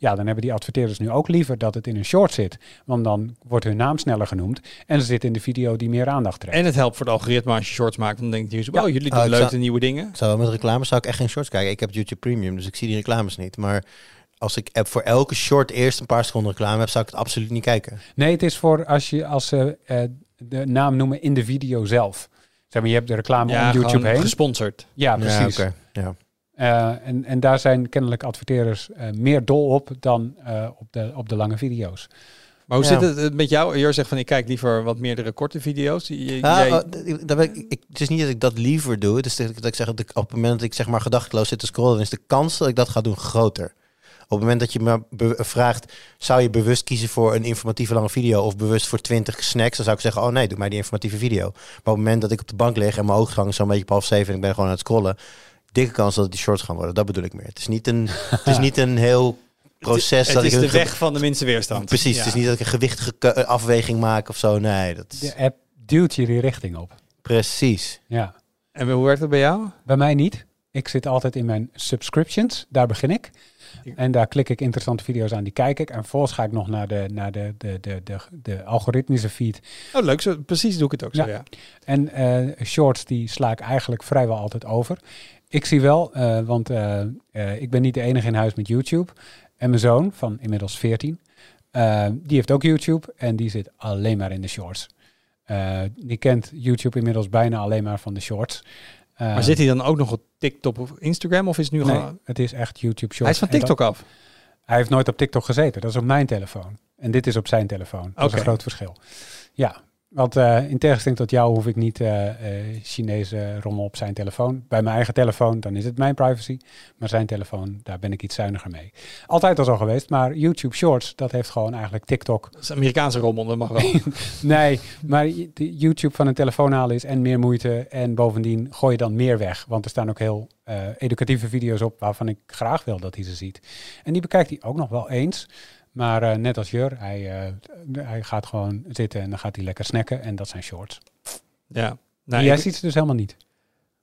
Ja, dan hebben die adverteerders nu ook liever dat het in een short zit. Want dan wordt hun naam sneller genoemd. En ze zit in de video die meer aandacht trekt.
En het helpt voor het algoritme als je shorts maakt. Dan denkt YouTube,
Ja.
oh jullie
Oh,
doen leuke
zou-
nieuwe dingen.
Ik zou met reclames zou ik echt geen shorts kijken. Ik heb YouTube Premium, dus ik zie die reclames niet. Maar als ik heb voor elke short eerst een paar seconden reclame heb, zou ik het absoluut niet kijken.
Nee, het is voor als je als ze eh, de naam noemen in de video zelf. Zeg maar, je hebt de reclame
Ja,
om YouTube heen.
gesponsord.
Ja, precies.
Ja, oké. ja.
Eh, en, en daar zijn kennelijk adverteerders eh, meer dol op dan eh, op, de, op de lange video's.
Maar hoe
Ja.
zit het met jou? Je zegt van ik kijk liever wat meerdere korte video's. Je-
Ah,
jij-
oh, d- daar ben ik, ik, het is niet dat ik dat liever doe. Het is dat ik, zeg dat ik op het moment dat ik zeg maar gedachteloos zit te scrollen, dan is de kans dat ik dat ga doen groter. Op het moment dat je me vraagt, zou je bewust kiezen voor een informatieve lange video of bewust voor 20 snacks, dan zou ik zeggen, oh nee, doe mij die informatieve video. Maar op het moment dat ik op de bank lig en mijn ogen hangen zo'n beetje op half zeven en ik ben gewoon aan het scrollen, dikke kans dat het die shorts gaan worden. Dat bedoel ik meer. Het is niet een, het is niet een heel proces
het
dat
is
ik
de weg van de minste weerstand.
Precies,
Ja.
het is niet dat ik een gewichtige ke- afweging maak of zo. Nee, dat is
De app duwt je die richting op.
precies.
Ja.
En hoe werkt het bij jou?
Bij mij niet. Ik zit altijd in mijn subscriptions. Daar begin ik. En daar klik ik interessante video's aan, die kijk ik. En vervolgens ga ik nog naar de, naar de, de, de, de, de algoritmische feed.
Oh leuk, zo, precies doe ik het ook zo
Ja.
ja.
En eh, shorts, die sla ik eigenlijk vrijwel altijd over. Ik zie wel, eh, want eh, eh, ik ben niet de enige in huis met YouTube. En mijn zoon, van inmiddels 14, eh, die heeft ook YouTube. En die zit alleen maar in de shorts. Die kent YouTube inmiddels bijna alleen maar van de shorts.
Maar zit hij dan ook nog op TikTok of Instagram of is het nu
nee,
gewoon...
het is echt YouTube shorts.
Hij is van
dat-
TikTok af.
hij heeft nooit op TikTok gezeten. Dat is op mijn telefoon. En dit is op zijn telefoon. Dat is een groot verschil. Ja, want eh, in tegenstelling tot jou hoef ik niet eh, eh, Chinese rommel op zijn telefoon. Bij mijn eigen telefoon, dan is het mijn privacy. Maar zijn telefoon, daar ben ik iets zuiniger mee. Altijd al zo geweest, maar YouTube Shorts, dat heeft gewoon eigenlijk TikTok.
Dat is Amerikaanse rommel, dat mag wel.
Nee, maar YouTube van een telefoon halen is en meer moeite. En bovendien gooi je dan meer weg. Want er staan ook heel educatieve video's op waarvan ik graag wil dat hij ze ziet. En die bekijkt hij ook nog wel eens. Maar eh, net als Jur, hij, eh, hij gaat gewoon zitten en dan gaat hij lekker snacken. En dat zijn shorts.
ja. Nou,
jij ziet ze dus helemaal niet.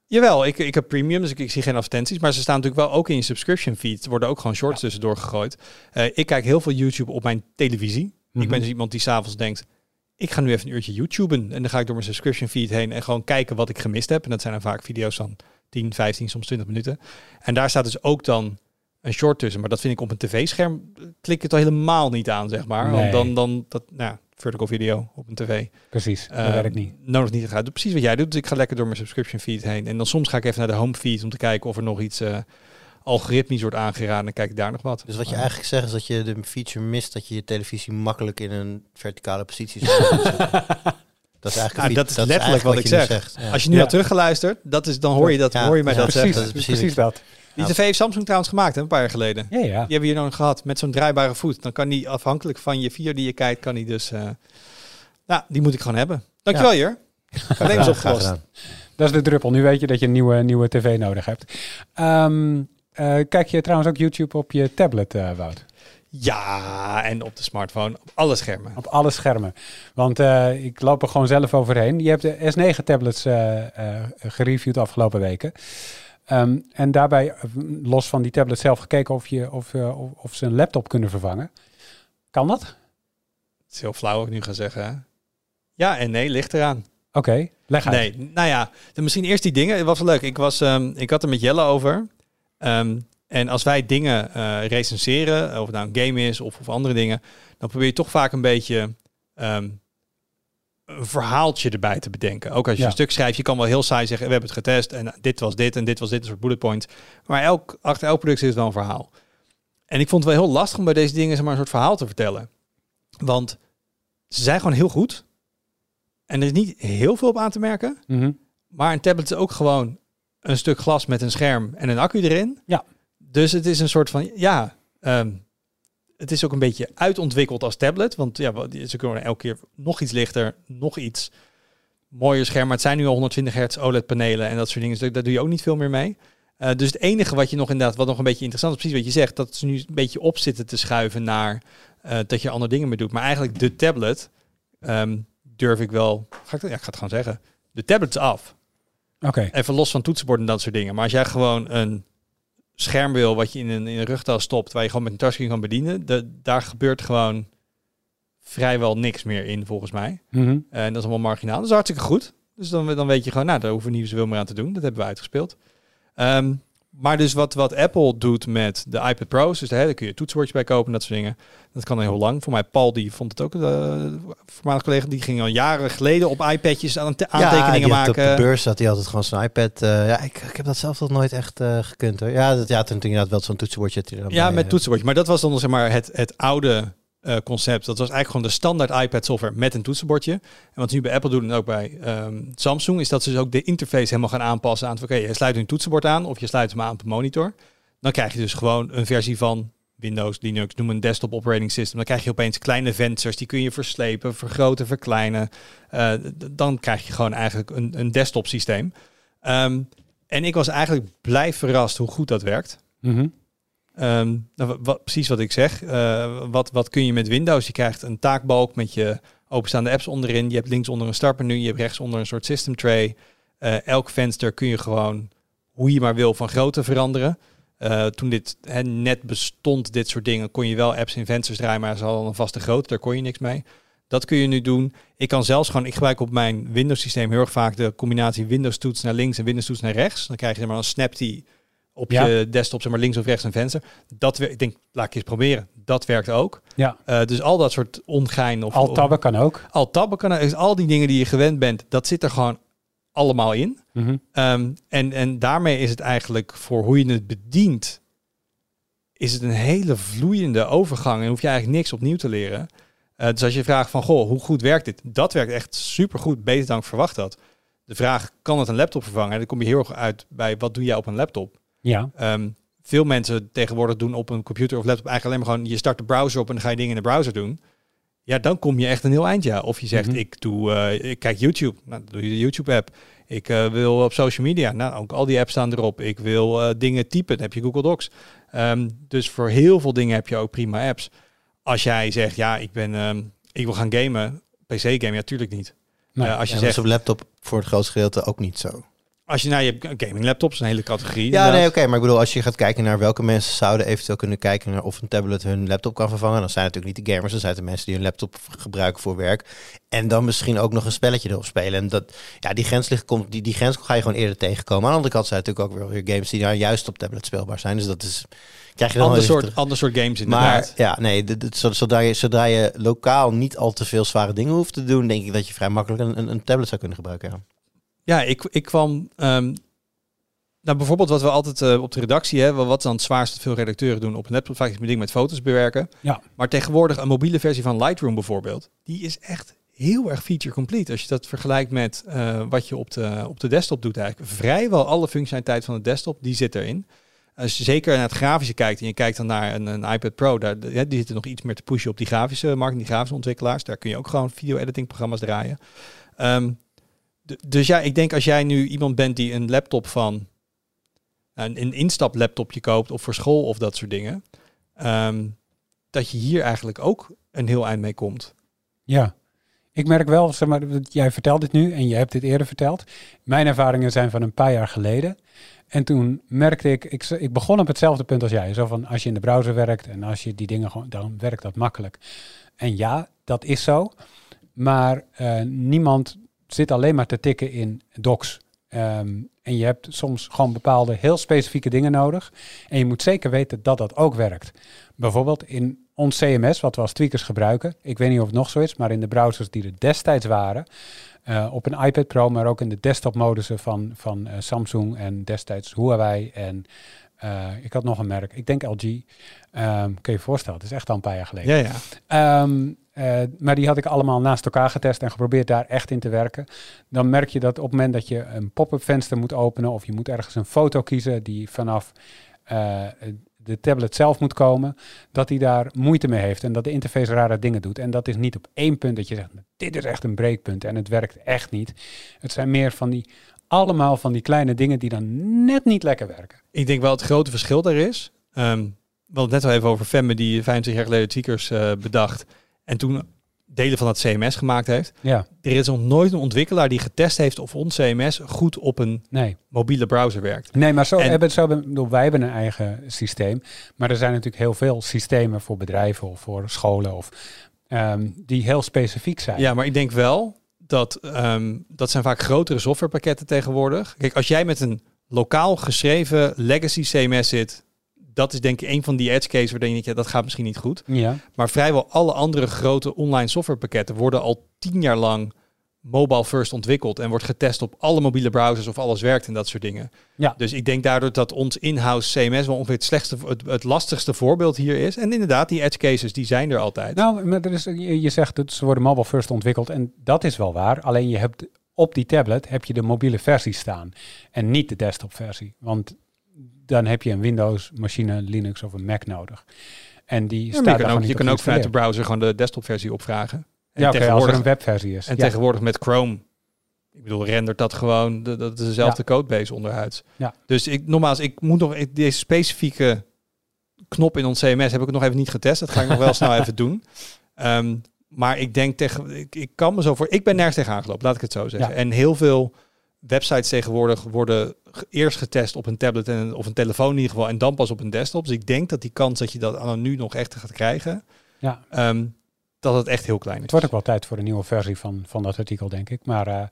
Jawel, ik, ik heb premium, dus ik, ik zie geen advertenties. Maar ze staan natuurlijk wel ook in je subscription feed. Er worden ook gewoon shorts tussendoor gegooid. Eh, ik kijk heel veel YouTube op mijn televisie. Ik
Mhm.
ben dus iemand die s'avonds denkt... ik ga nu even een uurtje YouTuben. En dan ga ik door mijn subscription feed heen... en gewoon kijken wat ik gemist heb. En dat zijn dan vaak video's van 10, 15, soms 20 minuten. En daar staat dus ook dan een short tussen. Maar dat vind ik op een tv-scherm... klik het al helemaal niet aan, zeg maar.
Nee.
Want dan, dan dat, nou, ja, vertical video op een tv.
Precies, dat
Eh,
werkt niet.
Nodig niet te gaan. Doe Precies wat jij doet. Dus ik ga lekker door mijn subscription feed heen. En dan soms ga ik even naar de home feed om te kijken of er nog iets eh algoritmisch wordt aangeraden. En kijk ik daar nog wat.
Dus wat je eigenlijk zegt is dat je de feature mist dat je je televisie makkelijk in een verticale positie zetten. Dat is eigenlijk
Ah, dat is letterlijk wat ik zeg.
zegt. Ja.
Als je nu
Ja.
had teruggeluisterd, dat is, dan hoor je, dat,
Ja,
hoor je mij
ja,
dat
precies,
zeggen.
dat is precies-
precies dat.
Die tv heeft Samsung trouwens gemaakt, hè, een paar jaar geleden.
Ja, ja.
Die hebben we hier nog gehad met zo'n draaibare voet. Dan kan die afhankelijk van je video die je kijkt, kan die dus... eh nou, die moet ik gewoon hebben. Dankjewel, Jur. Probleem is
Graag
opgelost.
Dat is de druppel. Nu weet je dat je een nieuwe, nieuwe tv nodig hebt. Ehm, eh, kijk je trouwens ook YouTube op je tablet, eh, Wout?
Ja, en op de smartphone, op alle schermen.
Op alle schermen. Want ik loop er gewoon zelf overheen. Je hebt de S9-tablets uh, gereviewd afgelopen weken. Ehm, en daarbij, eh, los van die tablet zelf, gekeken of, je, of, of, of ze een laptop kunnen vervangen. Kan dat?
Het is heel flauw ik nu ga zeggen. Hè? Ja en nee, ligt eraan.
Oké, leg uit.
Nee, nou ja, misschien eerst die dingen. Het was leuk. Ik, was, um, ik had er met Jelle over. Um, en als wij dingen uh, recenseren, of het nou een game is of, of andere dingen, dan probeer je toch vaak een beetje um, een verhaaltje erbij te bedenken. Ook als je
Ja.
een stuk schrijft, je kan wel heel saai zeggen, we hebben het getest en dit was dit en dit was dit, een soort bullet point. Maar elk, achter elk product is wel een verhaal. En ik vond het wel heel lastig om bij deze dingen maar, een soort verhaal te vertellen. Want ze zijn gewoon heel goed. En er is niet heel veel op aan te merken.
Mhm.
Maar een tablet is ook gewoon een stuk glas met een scherm en een accu erin.
Ja.
Dus het is een soort van, ja, ehm, het is ook een beetje uitontwikkeld als tablet. Want ja, ze kunnen elke keer nog iets lichter, nog iets mooier scherm. Maar het zijn nu al 120 hertz OLED-panelen en dat soort dingen. Dus daar doe je ook niet veel meer mee. Eh, dus het enige wat je nog inderdaad, wat nog een beetje interessant is, precies wat je zegt, dat ze nu een beetje op zitten te schuiven naar eh, dat je andere dingen mee doet. Maar eigenlijk de tablet, ehm, durf ik wel, ga ik, ja, ik ga het gewoon zeggen, de tablet is af.
Oké,
Even los van toetsenborden en dat soort dingen. Maar als jij gewoon een scherm wil wat je in een, in een rugtas stopt, waar je gewoon met een touchscreen kan bedienen, de, daar gebeurt gewoon vrijwel niks meer in, volgens mij.
Mhm.
En dat is allemaal marginaal. Dat is hartstikke goed. Dus dan, dan weet je gewoon, nou, daar hoeven we niet zoveel meer aan te doen. Dat hebben we uitgespeeld. Ehm, maar dus wat, wat Apple doet met de iPad Pro's, dus hè, daar kun je toetsenbordjes bij kopen en dat soort dingen. Dat kan heel lang. Voor mij, Paul, die vond het ook, de voormalig collega, die ging al jaren geleden op iPadjes aan te- aantekeningen maken.
Op de beurs had hij altijd gewoon zijn iPad. eh, ja, ik, ik heb dat zelf nog nooit echt eh, gekund hoor. Ja, dat, ja, toen inderdaad wel zo'n toetsenbordje.
Ja, met
eh.
toetsenbordje. Maar dat was dan zeg maar het, het oude eh, concept. Dat was eigenlijk gewoon de standaard iPad software met een toetsenbordje. En wat nu bij Apple doen en ook bij ehm, Samsung, is dat ze dus ook de interface helemaal gaan aanpassen aan. Oké, je sluit een toetsenbord aan of je sluit hem aan op een monitor. Dan krijg je dus gewoon een versie van Windows, Linux, noem een desktop operating system. Dan krijg je opeens kleine vensters, die kun je verslepen, vergroten, verkleinen. Eh, dan krijg je gewoon eigenlijk een, een desktop systeem. Ehm, en ik was eigenlijk blij verrast hoe goed dat werkt.
Mhm.
Ehm, nou, wa- wat, precies wat ik zeg. Eh, wat, wat kun je met Windows? Je krijgt een taakbalk met je openstaande apps onderin. Je hebt linksonder een startmenu. Je hebt rechtsonder een soort system tray. Eh, elk venster kun je gewoon hoe je maar wil van grootte veranderen. Eh, toen dit net bestond, dit soort dingen, kon je wel apps in vensters draaien, maar ze hadden een vaste grootte, daar kon je niks mee. Dat kun je nu doen. Ik kan zelfs gewoon, ik gebruik op mijn Windows systeem heel erg vaak de combinatie Windows toets naar links en Windows toets naar rechts. Dan krijg je maar een snap die op
Ja.
je desktop zeg maar links of rechts een venster. Dat ik denk, laat ik eens proberen. Dat werkt ook.
Ja,
Eh, dus al dat soort ongein of
al tabben kan ook.
al tabben kan er- al die dingen die je gewend bent, dat zit er gewoon allemaal in.
Mhm.
Ehm, en, en daarmee is het eigenlijk voor hoe je het bedient, is het een hele vloeiende overgang en hoef je eigenlijk niks opnieuw te leren. Eh, dus als je vraagt van, goh, hoe goed werkt dit? Dat werkt echt supergoed, beter dan ik verwacht had. De vraag, kan het een laptop vervangen? Dan kom je heel erg uit bij, wat doe jij op een laptop?
Ja,
Ehm, veel mensen tegenwoordig doen op een computer of laptop eigenlijk alleen maar gewoon, je start de browser op en dan ga je dingen in de browser doen. Ja, dan kom je echt een heel eind, ja. Of je zegt,
Mhm.
ik, doe, eh, ik kijk YouTube. Nou, dan doe je de YouTube-app. Ik eh, wil op social media. Nou, ook al die apps staan erop. Ik wil eh, dingen typen. Dan heb je Google Docs. Ehm, dus voor heel veel dingen heb je ook prima apps. Als jij zegt, ja, ik, ben, ehm, ik wil gaan gamen. PC-game, ja, tuurlijk niet.
Nee.
Eh, als je
Ja, dat
zegt,
is op laptop voor het grootste gedeelte ook niet zo.
Als je, nou, je hebt gaming laptops, een hele categorie.
Ja, nee, oké. maar ik bedoel, als je gaat kijken naar welke mensen zouden eventueel kunnen kijken naar of een tablet hun laptop kan vervangen, dan zijn het natuurlijk niet de gamers, dan zijn het de mensen die hun laptop gebruiken voor werk. En dan misschien ook nog een spelletje erop spelen. En dat, ja, die grens, ligt, komt, die, die grens ga je gewoon eerder tegenkomen. Aan de andere kant zijn het natuurlijk ook weer weer games die nou juist op tablet speelbaar zijn. Dus dat is, krijg je dan
Ander soort, ander soort games
Maar
inderdaad.
ja, nee, zodra je, zodra je lokaal niet al te veel zware dingen hoeft te doen, denk ik dat je vrij makkelijk een, een, een tablet zou kunnen gebruiken. Ja.
Ja, ik, ik kwam. ehm, nou, bijvoorbeeld wat we altijd eh, op de redactie hebben, wat dan het zwaarste veel redacteuren doen op een laptop, vaak is het ding met foto's bewerken.
Ja.
Maar tegenwoordig een mobiele versie van Lightroom bijvoorbeeld, die is echt heel erg feature complete. Als je dat vergelijkt met eh, wat je op de, op de desktop doet eigenlijk. Vrijwel alle functionaliteit van de desktop, die zit erin. Als je zeker naar het grafische kijkt en je kijkt dan naar een, een iPad Pro, daar, die zitten nog iets meer te pushen op die grafische markt, die grafische ontwikkelaars. Daar kun je ook gewoon video-editing programma's draaien. D- dus ja, ik denk als jij nu iemand bent die een laptop van een, een instap laptopje koopt of voor school of dat soort dingen. ehm, dat je hier eigenlijk ook een heel eind mee komt.
Ja. Ik merk wel, zeg maar, jij vertelt dit nu en je hebt dit eerder verteld. Mijn ervaringen zijn van een paar jaar geleden. En toen merkte ik, ik, ik begon op hetzelfde punt als jij. Zo van als je in de browser werkt en als je die dingen gewoon, dan werkt dat makkelijk. En ja, dat is zo. Maar eh, niemand zit alleen maar te tikken in docs. Ehm, en je hebt soms gewoon bepaalde heel specifieke dingen nodig. En je moet zeker weten dat dat ook werkt. Bijvoorbeeld in ons CMS, wat we als tweakers gebruiken. Ik weet niet of het nog zo is, maar in de browsers die er destijds waren. eh, op een iPad Pro, maar ook in de desktop-modussen van, van eh, Samsung en destijds Huawei. En eh, ik had nog een merk, ik denk LG. Ehm, kun je je voorstellen, het is echt al een paar jaar geleden.
Ja, ja.
Ehm, eh, maar die had ik allemaal naast elkaar getest en geprobeerd daar echt in te werken. Dan merk je dat op het moment dat je een pop-up venster moet openen of je moet ergens een foto kiezen die vanaf eh, de tablet zelf moet komen, dat hij daar moeite mee heeft en dat de interface rare dingen doet. En dat is niet op één punt dat je zegt, dit is echt een breekpunt en het werkt echt niet. Het zijn meer van die, allemaal van die kleine dingen die dan net niet lekker werken.
Ik denk wel het grote verschil daar is. ehm, we hadden net al even over Femme die 25 jaar geleden tweakers eh, bedacht. En toen delen van het CMS gemaakt heeft.
Ja,
Er is nog nooit een ontwikkelaar die getest heeft of ons CMS goed op een
nee.
mobiele browser werkt.
Nee, maar zo
En-
hebben, zo hebben, ik bedoel, wij hebben een eigen systeem. Maar er zijn natuurlijk heel veel systemen voor bedrijven of voor scholen of ehm, die heel specifiek zijn.
Ja, maar ik denk wel dat ehm, dat zijn vaak grotere softwarepakketten tegenwoordig. Kijk, als jij met een lokaal geschreven legacy CMS zit, dat is denk ik een van die edge cases waar je denkt, ja, dat gaat misschien niet goed.
Ja,
Maar vrijwel alle andere grote online softwarepakketten worden al tien jaar lang mobile first ontwikkeld en wordt getest op alle mobiele browsers of alles werkt en dat soort dingen.
Ja.
Dus ik denk daardoor dat ons in-house CMS wel ongeveer het, slechtste, het, het lastigste voorbeeld hier is. En inderdaad, die edge cases die zijn er altijd.
nou, maar er is, je, zegt dat ze worden mobile first ontwikkeld en dat is wel waar. Alleen je hebt op die tablet heb je de mobiele versie staan en niet de desktop versie. Want dan heb je een Windows machine, Linux of een Mac nodig. En die
Ja,
staat
je kan ook, je kan ook vanuit de browser gewoon de desktopversie opvragen. En
Ja, als er
tegenwoordig,
een webversie is.
en
Ja.
tegenwoordig met Chrome, ik bedoel, rendert dat gewoon, dat is dezelfde codebase onderhuids.
Ja.
Dus ik, nogmaals, ik moet nog ik- deze specifieke knop in ons CMS heb ik nog even niet getest. Dat ga ik nog wel snel even doen. Ehm, maar ik denk tegen, ik, ik kan me zo voor, ik ben nergens tegen aangelopen, laat ik het zo zeggen.
Ja.
En heel veel websites tegenwoordig worden eerst getest op een tablet en, of een telefoon in ieder geval en dan pas op een desktop. Dus ik denk dat die kans dat je dat aan nu nog echt gaat krijgen,
Ja.
ehm, dat het echt heel klein is.
Het wordt ook wel tijd voor een nieuwe versie van, van dat artikel, denk ik. Maar eh,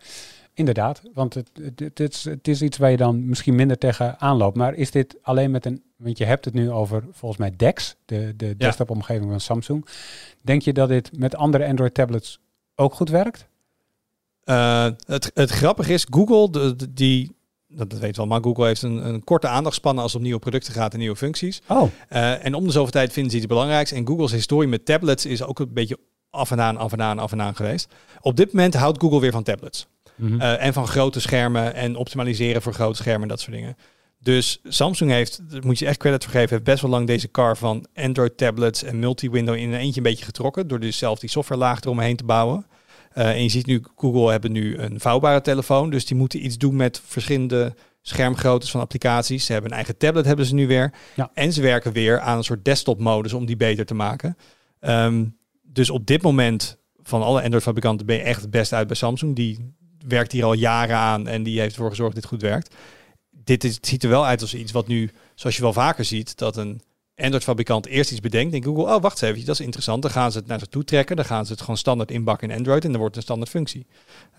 inderdaad, want het, het, het, is, het is iets waar je dan misschien minder tegen aanloopt. Maar is dit alleen met een... Want je hebt het nu over volgens mij DeX, de, de desktop-omgeving van Samsung. Denk je dat dit met andere Android-tablets ook goed werkt?
Eh, het, het grappige is, Google, de, de- die, dat, weet wel, maar Google heeft een, een korte aandachtspannen als het om nieuwe producten gaat en nieuwe functies.
Oh,
Eh, en om de zoveel tijd vinden ze iets belangrijks. En Google's historie met tablets is ook een beetje af en aan, af en aan, af en aan geweest. Op dit moment houdt Google weer van tablets.
mhm.
Eh, en van grote schermen en optimaliseren voor grote schermen en dat soort dingen. Dus Samsung heeft, daar moet je echt credit voor geven, heeft best wel lang deze car van Android tablets en multi-window in een eentje een beetje getrokken. Door dus zelf die softwarelaag eromheen te bouwen. Eh, en je ziet nu, Google hebben nu een vouwbare telefoon. Dus die moeten iets doen met verschillende schermgroottes van applicaties. Ze hebben een eigen tablet hebben ze nu weer.
Ja.
En ze werken weer aan een soort desktop modus om die beter te maken. Ehm, dus op dit moment van alle Android fabrikanten ben je echt het best uit bij Samsung. Die werkt hier al jaren aan en die heeft ervoor gezorgd dat dit goed werkt. Dit is, ziet er wel uit als iets wat nu, zoals je wel vaker ziet, dat een Android-fabrikant eerst iets bedenkt. Denkt Google, oh wacht even, dat is interessant. Dan gaan ze het naar ze toe trekken. Dan gaan ze het gewoon standaard inbakken in Android en dan wordt het een standaard functie.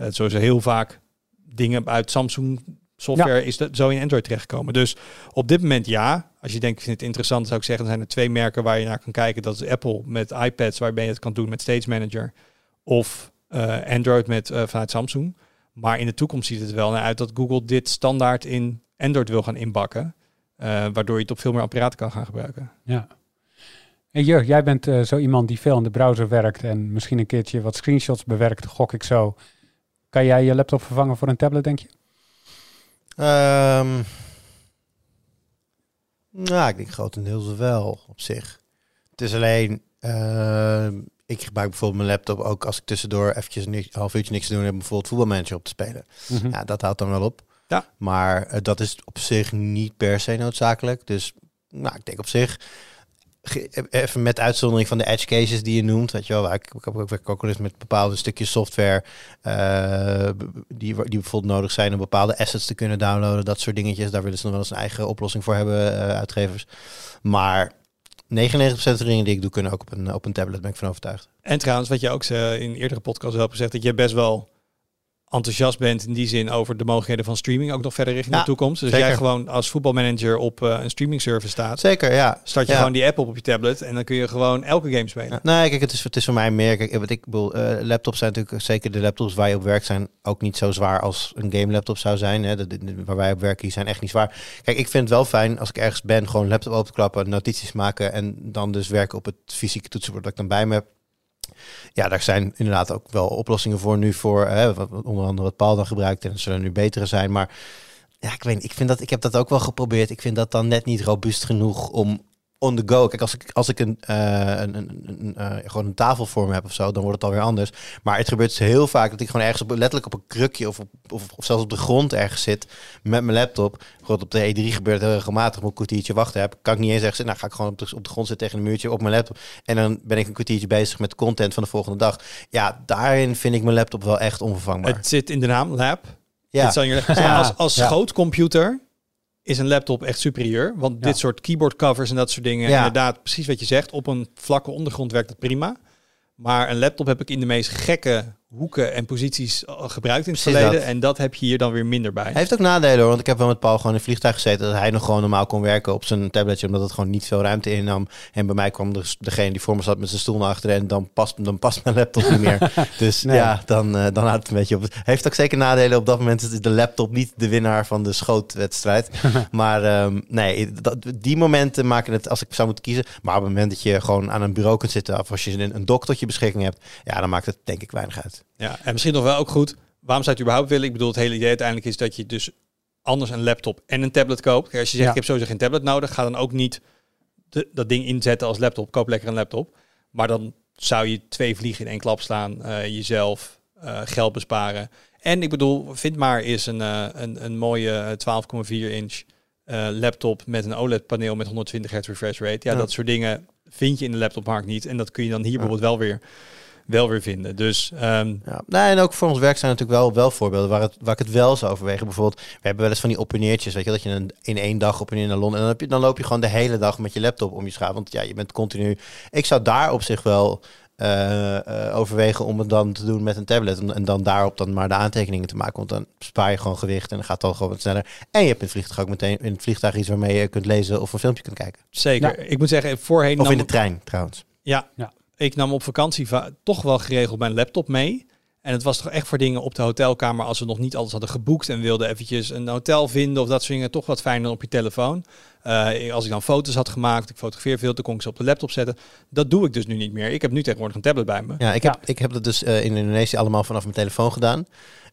Uh, zo is er heel vaak dingen uit Samsung software is dat zo in Android terechtgekomen. Dus op dit moment ja. Als je denkt, ik vind het interessant, zou ik zeggen, er zijn er twee merken waar je naar kan kijken. Dat is Apple met iPads, waarbij je het kan doen met Stage Manager. Of uh, Android met, uh, vanuit Samsung. Maar in de toekomst ziet het wel naar uit dat Google dit standaard in Android wil gaan inbakken. Uh, waardoor je het op veel meer apparaten kan gaan gebruiken.
Ja. En Jur, jij bent uh, zo iemand die veel in de browser werkt en misschien een keertje wat screenshots bewerkt, gok ik zo. Kan jij je laptop vervangen voor een tablet, denk je?
Um, nou, ik denk grotendeels wel op zich. Het is alleen, uh, ik gebruik bijvoorbeeld mijn laptop ook als ik tussendoor eventjes een half uurtje niks te doen heb, bijvoorbeeld voetbalmanager op te spelen. Mm -hmm. Ja, dat houdt dan wel op.
Ja.
Maar uh, dat is op zich niet per se noodzakelijk. Dus nou, ik denk op zich, ge- even met uitzondering van de edge cases die je noemt, weet je wel, waar ik, ik heb ook, werk ook wel eens met bepaalde stukjes software eh, die, die bijvoorbeeld nodig zijn om bepaalde assets te kunnen downloaden, dat soort dingetjes. Daar willen ze nog wel eens een eigen oplossing voor hebben, eh, uitgevers. Maar 99% van de dingen die ik doe kunnen ook op een, op een tablet, ben ik van overtuigd.
En trouwens, wat je ook in eerdere podcast wel hebt gezegd, dat je best wel enthousiast bent in die zin over de mogelijkheden van streaming ook nog verder richting
Ja,
de toekomst. Dus
zeker.
jij gewoon als voetbalmanager op eh, een streaming service staat,
Zeker, ja.
start je
Ja.
gewoon die app op op je tablet en dan kun je gewoon elke game spelen.
Ja, nee, kijk, het is, het is voor mij meer. Kijk, wat ik bedoel, eh, laptops zijn natuurlijk zeker de laptops waar je op werkt zijn ook niet zo zwaar als een game laptop zou zijn. Hè. De, de- de- waar wij op werken, die zijn echt niet zwaar. Kijk, ik vind het wel fijn als ik ergens ben, gewoon laptop open te klappen, notities maken en dan dus werken op het fysieke toetsenbord dat ik dan bij me heb. Ja, daar zijn inderdaad ook wel oplossingen voor nu voor, hè, onder andere wat Paul dan gebruikt en er zullen nu betere zijn, maar ja, ik weet ik vind dat, ik heb dat ook wel geprobeerd. Ik vind dat dan net niet robuust genoeg om on the go. Kijk, als ik, als ik een, eh, een, een, een, eh, gewoon een tafel voor me heb of zo, dan wordt het alweer anders. Maar het gebeurt dus heel vaak dat ik gewoon ergens op, letterlijk op een krukje of, op, of, of zelfs op de grond ergens zit met mijn laptop. Bijvoorbeeld op de E3 gebeurt heel regelmatig, moet ik een kwartiertje wachten heb. Kan ik niet eens zeggen, nou ga ik gewoon op de, op de grond zitten tegen een muurtje op mijn laptop. En dan ben ik een kwartiertje bezig met content van de volgende dag. Ja, daarin vind ik mijn laptop wel echt onvervangbaar.
Het zit in de naam lab.
ja.
Het zal je- als als
ja.
schootcomputer is een laptop echt superieur. Want
Ja.
dit soort keyboard covers en dat soort dingen,
Ja.
inderdaad, precies wat je zegt, op een vlakke ondergrond werkt het prima. Maar een laptop heb ik in de meest gekke hoeken en posities gebruikt in het
Precies
verleden.
dat.
En dat heb je hier dan weer minder bij.
Hij heeft ook nadelen hoor, want ik heb wel met Paul gewoon in een vliegtuig gezeten dat hij nog gewoon normaal kon werken op zijn tabletje, omdat het gewoon niet veel ruimte innam. En bij mij kwam dus degene die voor me zat met zijn stoel naar achteren en dan past, dan past mijn laptop niet meer. Dus
Nee.
ja, dan, eh, dan houdt het een beetje op. Heeft ook zeker nadelen. Op dat moment is de laptop niet de winnaar van de schootwedstrijd. maar ehm, nee, dat, die momenten maken het, als ik zou moeten kiezen, maar op het moment dat je gewoon aan een bureau kunt zitten of als je een, een dock tot je beschikking hebt, ja, dan maakt het denk ik weinig uit.
Ja, en misschien nog wel ook goed. Waarom zou je het überhaupt willen? Ik bedoel, het hele idee uiteindelijk is dat je dus anders een laptop en een tablet koopt. Kijk, als je zegt,
Ja.
ik heb sowieso geen tablet nodig, ga dan ook niet de, dat ding inzetten als laptop. Koop lekker een laptop. Maar dan zou je twee vliegen in één klap slaan. eh, jezelf eh, geld besparen. En ik bedoel, vind maar eens een, eh, een, een mooie 12,4 inch laptop met een OLED-paneel met 120 hertz refresh rate. Ja,
Ja.
dat soort dingen vind je in de laptopmarkt niet. En dat kun je dan hier bijvoorbeeld wel weer, wel weer vinden. Dus ehm,
Ja, nee, en ook voor ons werk zijn natuurlijk wel, wel voorbeelden waar, het, waar ik het wel zou overwegen. Bijvoorbeeld, we hebben wel eens van die openeertjes, weet je, dat je een, in één dag openeert naar Londen. En dan, heb je, dan loop je gewoon de hele dag met je laptop om je schaap. Want ja, je bent continu. Ik zou daar op zich wel eh, eh, overwegen om het dan te doen met een tablet. En, en dan daarop dan maar de aantekeningen te maken. Want dan spaar je gewoon gewicht en dan gaat het al gewoon wat sneller. En je hebt in het vliegtuig ook meteen in het vliegtuig iets waarmee je kunt lezen of een filmpje kunt kijken.
zeker. Ik moet zeggen, voorheen
Of in de trein trouwens.
Ja,
Ja.
Ik nam op vakantie va- toch wel geregeld mijn laptop mee. En het was toch echt voor dingen op de hotelkamer als we nog niet alles hadden geboekt en wilden eventjes een hotel vinden of dat soort dingen, toch wat fijner dan op je telefoon. Eh, als ik dan foto's had gemaakt, ik fotografeer veel, dan kon ik ze op de laptop zetten. Dat doe ik dus nu niet meer. Ik heb nu tegenwoordig een tablet bij me.
Ja, ik heb, ik heb dat dus eh, in Indonesië allemaal vanaf mijn telefoon gedaan.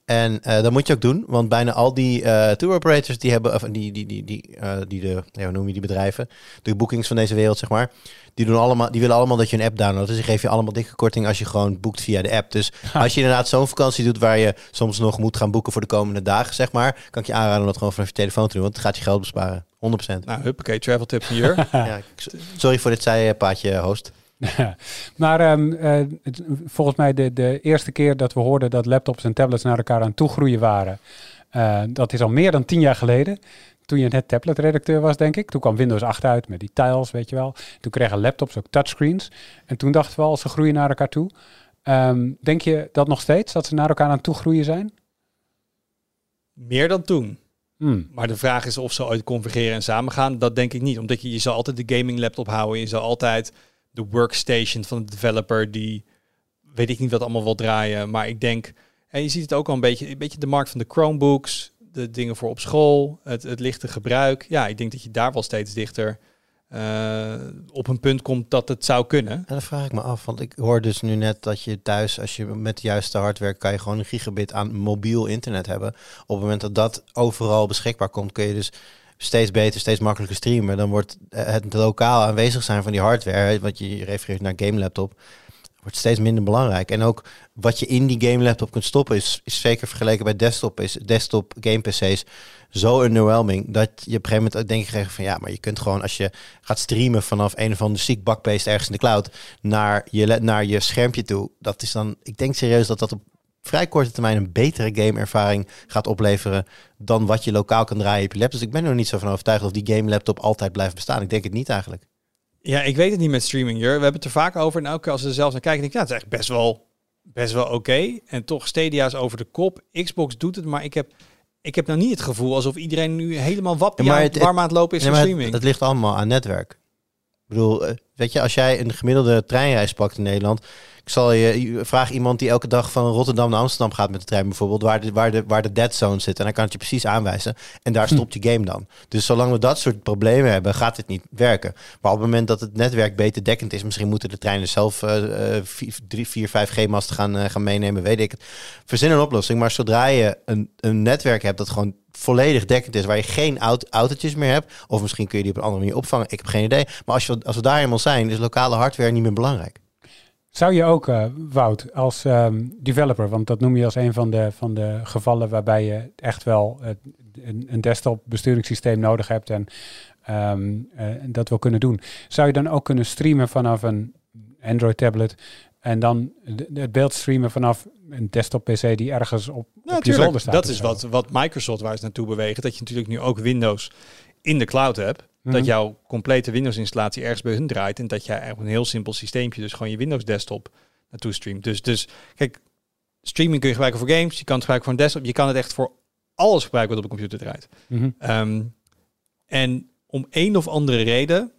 En eh, dat moet je ook doen, want bijna al die eh tour operators die hebben, of die, die, die, die, eh, die de, ja, hoe noem je die bedrijven, de boekings van deze wereld, zeg maar, die, doen allemaal, die willen allemaal dat je een app downloadt. Dus die geven je allemaal dikke korting als je gewoon boekt via de app. Dus als je inderdaad zo'n vakantie doet waar je soms nog moet gaan boeken voor de komende dagen, zeg maar, kan ik je aanraden om dat gewoon vanaf je telefoon te doen, want het gaat je geld besparen. 100%.
Nou, huppakee, travel tips hier.
Ja, sorry voor dit zijpaadje, host.
maar ehm, eh, het- volgens mij de, de eerste keer dat we hoorden dat laptops en tablets naar elkaar aan toegroeien waren, eh, dat is al meer dan tien jaar geleden. Toen je net tabletredacteur was, denk ik. Toen kwam Windows 8 uit met die tiles, weet je wel. Toen kregen laptops ook touchscreens. En toen dachten we al, ze groeien naar elkaar toe. Ehm, denk je dat nog steeds, dat ze naar elkaar aan toegroeien zijn?
Meer dan toen.
Hmm.
Maar de vraag is of ze ooit convergeren en samengaan. Dat denk ik niet. Omdat je, je zal altijd de gaming laptop houden. Je zal altijd de workstation van de developer die weet ik niet wat allemaal wil draaien. Maar ik denk, en je ziet het ook al een beetje, een beetje de markt van de Chromebooks, de dingen voor op school, het, het lichte gebruik. Ja, ik denk dat je daar wel steeds dichter eh, op een punt komt dat het zou kunnen.
En dan vraag ik me af, want ik hoor dus nu net dat je thuis, als je met de juiste hardware, kan je gewoon een gigabit aan mobiel internet hebben. Op het moment dat dat overal beschikbaar komt, kun je dus steeds beter, steeds makkelijker streamen. Dan wordt eh, het lokaal aanwezig zijn van die hardware, wat je refereert naar game laptop, wordt steeds minder belangrijk. En ook wat je in die game laptop kunt stoppen is, is zeker vergeleken bij desktop, is desktop game PC's zo underwhelming dat je op een gegeven moment denk ik van ja, maar je kunt gewoon als je gaat streamen vanaf een of andere ziek bakbeest ergens in de cloud naar je, naar je schermpje toe. Dat is dan, ik denk serieus dat dat op vrij korte termijn een betere gameervaring gaat opleveren dan wat je lokaal kan draaien op je laptop. Dus ik ben er nog niet zo van overtuigd of die game laptop altijd blijft bestaan. Ik denk het niet eigenlijk.
Ja, ik weet het niet met streaming. Jur. We hebben het er vaak over. En elke keer als we er zelf naar kijken, denk ik, ja, het is eigenlijk best wel, best wel oké. En toch Stadia is over de kop. Xbox doet het, maar ik heb, ik heb nou niet het gevoel alsof iedereen nu helemaal wappie
Ja, maar het-
warm aan het lopen is voor
het,
streaming.
het ligt allemaal aan netwerk. Ik bedoel, eh, weet je, als jij een gemiddelde treinreis pakt in Nederland, ik zal je je- vraag iemand die elke dag van Rotterdam naar Amsterdam gaat met de trein bijvoorbeeld, waar de, waar de, waar de dead zone zit. En hij kan het je precies aanwijzen. En daar
Hm.
stopt die game dan. Dus zolang we dat soort problemen hebben, gaat dit niet werken. Maar op het moment dat het netwerk beter dekkend is, misschien moeten de treinen zelf eh, eh, drie, vier, vijf G-masten gaan, eh, gaan meenemen, weet ik het. Verzin een oplossing. Maar zodra je een, een netwerk hebt dat gewoon volledig dekkend is, waar je geen aut autootjes meer hebt, of misschien kun je die op een andere manier opvangen, ik heb geen idee. Maar als, je, als we daar eenmaal zijn, is lokale hardware niet meer belangrijk.
Zou je ook, eh, Wout, als ehm, developer, want dat noem je als een van de, van de gevallen waarbij je echt wel eh, een, een desktop besturingssysteem nodig hebt en ehm, eh, dat wil kunnen doen. Zou je dan ook kunnen streamen vanaf een Android tablet en dan het beeld streamen vanaf een desktop PC die ergens op,
Ja,
op je zolder staat?
Dat is wat, wat Microsoft waar ze naartoe bewegen. Dat je natuurlijk nu ook Windows in de cloud hebt.
Mhm.
Dat jouw complete Windows-installatie ergens bij hun draait. En dat jij eigenlijk een heel simpel systeempje, dus gewoon je Windows-desktop naartoe streamt. Dus, dus kijk, streaming kun je gebruiken voor games. Je kan het gebruiken voor een desktop. Je kan het echt voor alles gebruiken wat op een computer draait.
Mhm.
Ehm, en om een of andere reden,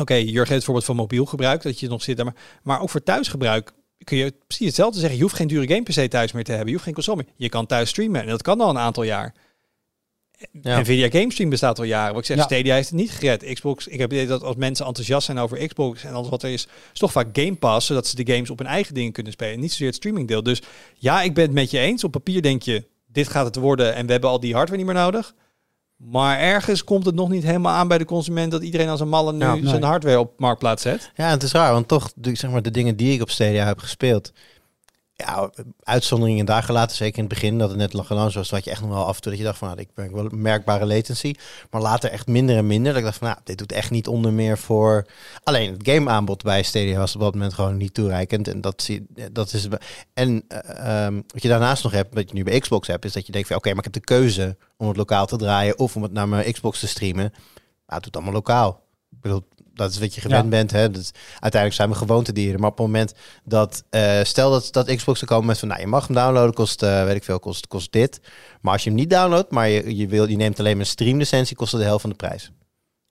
oké, Jurgen heeft het voorbeeld van mobiel gebruik, dat je nog zit daar, maar, maar ook voor thuisgebruik kun je precies hetzelfde zeggen. Je hoeft geen dure game PC thuis meer te hebben. Je hoeft geen console meer. Je kan thuis streamen en dat kan al een aantal jaar.
Ja.
Nvidia Game Stream bestaat al jaren. Wat ik zeg,
Ja.
Stadia heeft het niet gered. Xbox, ik heb het idee dat als mensen enthousiast zijn over Xbox en alles wat er is, is toch vaak Game Pass, zodat ze de games op hun eigen dingen kunnen spelen. Niet zozeer het streamingdeel. Dus ja, ik ben het met je eens. Op papier denk je, dit gaat het worden en we hebben al die hardware niet meer nodig. Maar ergens komt het nog niet helemaal aan bij de consument dat iedereen als een malle nu
Ja,
nee.
zijn hardware op marktplaats zet.
Ja, het is raar, want toch, zeg maar, de dingen die ik op Stadia heb gespeeld, ja, uitzonderingen daar gelaten, zeker in het begin, dat het net gelanceerd was, had je echt nog wel af en toe dat je dacht van, nou, ik merk wel merkbare latency, maar later echt minder en minder, dat ik dacht van, nou, dit doet echt niet onder meer voor, alleen het gameaanbod bij Stadia was op dat moment gewoon niet toereikend. En dat zie dat is, en eh, ehm, wat je daarnaast nog hebt, wat je nu bij Xbox hebt, is dat je denkt van, oké, maar ik heb de keuze om het lokaal te draaien of om het naar mijn Xbox te streamen, nou, het doet allemaal lokaal. Ik bedoel, dat is wat je gewend
Ja.
bent. Hè? Dat, uiteindelijk zijn we gewoontedieren. Maar op het moment dat, eh, stel dat, dat Xbox er komen met van, nou, je mag hem downloaden, kost, eh, weet ik veel, kost, kost dit. Maar als je hem niet downloadt, maar je, je, wil, je neemt alleen maar een streamlicentie, kost het de helft van de prijs.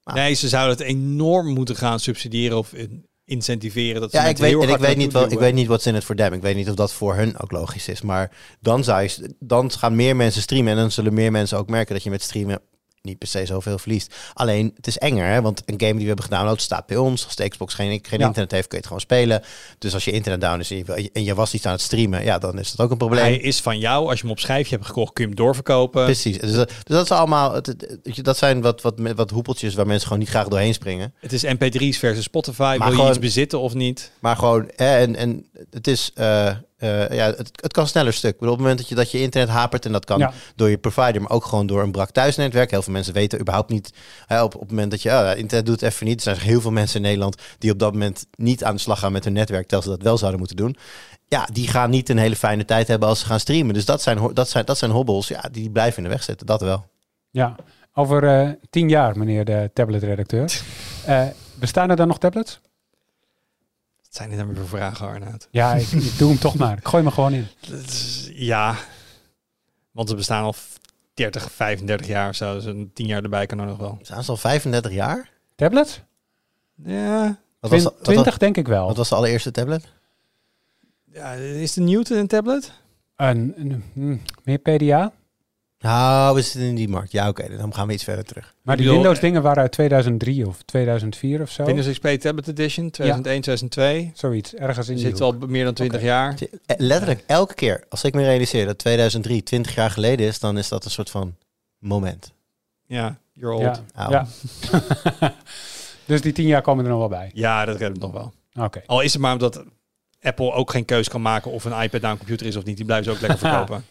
Ah.
Nee, ze zouden het enorm moeten gaan subsidiëren of in- incentiveren. Dat ze
Ja, ik weet, en ik weet, niet wel, ik weet niet wat in het voor them. Ik weet niet of dat voor hun ook logisch is. Maar dan, zou je, dan gaan meer mensen streamen. En dan zullen meer mensen ook merken dat je met streamen niet per se zoveel verliest. Alleen, het is enger, hè? want een game die we hebben gedownload staat bij ons. Als de Xbox geen, geen
Ja.
internet heeft, kun je het gewoon spelen. Dus als je internet down is en je, en je was iets aan het streamen, ja, dan is dat ook een probleem.
Hij is van jou. Als je hem op schijfje hebt gekocht, kun je hem doorverkopen.
Precies. Dus dat, dus dat is allemaal. Dat zijn wat, wat, wat hoepeltjes waar mensen gewoon niet graag doorheen springen.
Het is MP3's versus Spotify. Wil je iets bezitten of niet?
Maar gewoon, hè, en, en het is, eh, eh, ja, het, het kan sneller stuk. Bedoel, op het moment dat je, dat je internet hapert en dat kan
Ja.
door je provider, maar ook gewoon door een brak thuisnetwerk. Heel veel mensen weten überhaupt niet, hè, op, op het moment dat je, oh, internet doet even niet. Er zijn heel veel mensen in Nederland die op dat moment niet aan de slag gaan met hun netwerk, terwijl ze dat wel zouden moeten doen. Ja, die gaan niet een hele fijne tijd hebben als ze gaan streamen. Dus dat zijn, dat zijn, dat zijn hobbels, ja, die blijven in de weg zitten, dat wel.
Ja, over eh, tien jaar, meneer de tabletredacteur. Eh bestaan er dan nog tablets?
Wat zijn dit dan weer voor vragen, Arnoud?
Ja, ik, ik doe hem toch maar. Ik gooi me gewoon in.
Ja, want ze bestaan al 30, 35 jaar of zo. Dus een 10 jaar erbij kan er nog wel.
Zijn ze al 35 jaar?
Tablets?
Ja,
Wat was, wat, was,
20 denk ik wel.
wat was de allereerste tablet?
ja is de Newton een tablet?
Een, een- hm, meer PDA?
Nou, we zitten in die markt. Ja, oké, dan gaan we iets verder terug.
Maar die Windows dingen waren uit 2003 of 2004 of zo.
Windows XP Tablet Edition 2001, 2002.
Zoiets, ergens in die
zit al meer dan 20 jaar.
Eh, Letterlijk elke keer, als ik me realiseer dat 2003 20 jaar geleden is, dan is dat een soort van moment.
Ja, you're old.
Ja, dus die tien jaar komen er nog wel bij.
Ja, dat redt het nog wel.
Oké.
Al is het maar omdat Apple ook geen keus kan maken of een iPad nou een computer is of niet. Die blijven ze ook lekker verkopen.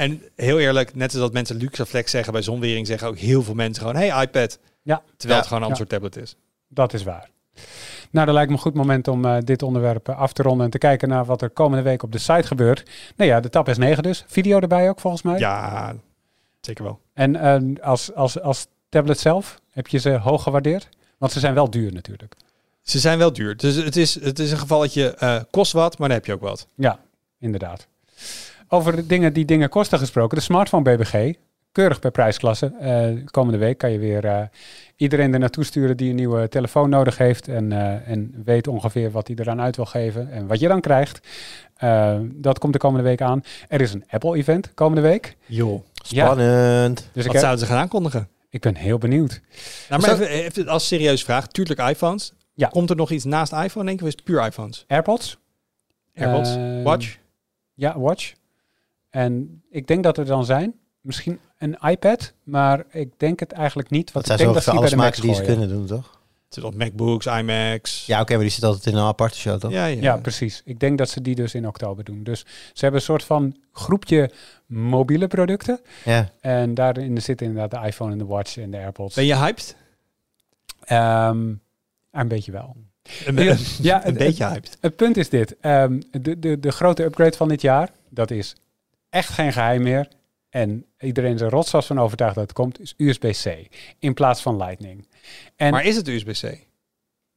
En heel eerlijk, net als dat mensen Luxaflex zeggen bij zonwering, zeggen ook heel veel mensen gewoon, hey iPad.
Ja.
Terwijl het gewoon een ander soort tablet is.
Dat is waar. Nou, dat lijkt me een goed moment om eh, dit onderwerp eh, af te ronden en te kijken naar wat er komende week op de site gebeurt. Nou ja, de Tab S9 dus. Video erbij ook volgens mij.
Ja, zeker wel.
En eh, als, als, als tablet zelf, heb je ze hoog gewaardeerd? Want ze zijn wel duur natuurlijk.
Ze zijn wel duur. Dus het is, het is een gevalletje, eh kost wat, maar dan heb je ook wat.
Ja, inderdaad. Over de dingen die dingen kosten gesproken. De smartphone BBG, keurig per prijsklasse. Eh, komende week kan je weer eh, iedereen er naartoe sturen die een nieuwe telefoon nodig heeft. En, eh, en weet ongeveer wat hij eraan uit wil geven en wat je dan krijgt. Eh, dat komt de komende week aan. Er is een Apple-event komende week.
Joh.
Ja.
Spannend.
Dus ik,
Wat
heb-
zouden ze gaan aankondigen?
ik ben heel benieuwd.
Nou, maar
Zo-
even, even als serieuze vraag. Tuurlijk iPhones.
Ja.
Komt er nog iets naast iPhone, denk ik, of is het puur iPhones?
AirPods.
AirPods, Watch.
Ja, Watch. En ik denk dat er dan zijn. Misschien een iPad, maar ik denk het eigenlijk niet.
Dat
Want
zijn
ik
zo
denk dat bij
alles maken die ze kunnen doen, toch?
Het zijn nog MacBooks, iMacs.
Ja, oké, maar die zit altijd in een aparte show, toch?
ja, ja.
Ja, precies. Ik denk dat ze die dus in oktober doen. Dus ze hebben een soort van groepje mobiele producten.
Ja.
En daarin zitten inderdaad de iPhone en de Watch en de AirPods.
Ben je hyped?
Ehm, een beetje wel.
Een,
Ja,
een, beetje hyped.
Het punt is dit. Ehm, de, de, de grote upgrade van dit jaar, dat is echt geen geheim meer. En iedereen is er rotsvast van overtuigd dat het komt, is USB-C in plaats van Lightning. En
Maar is het USB-C?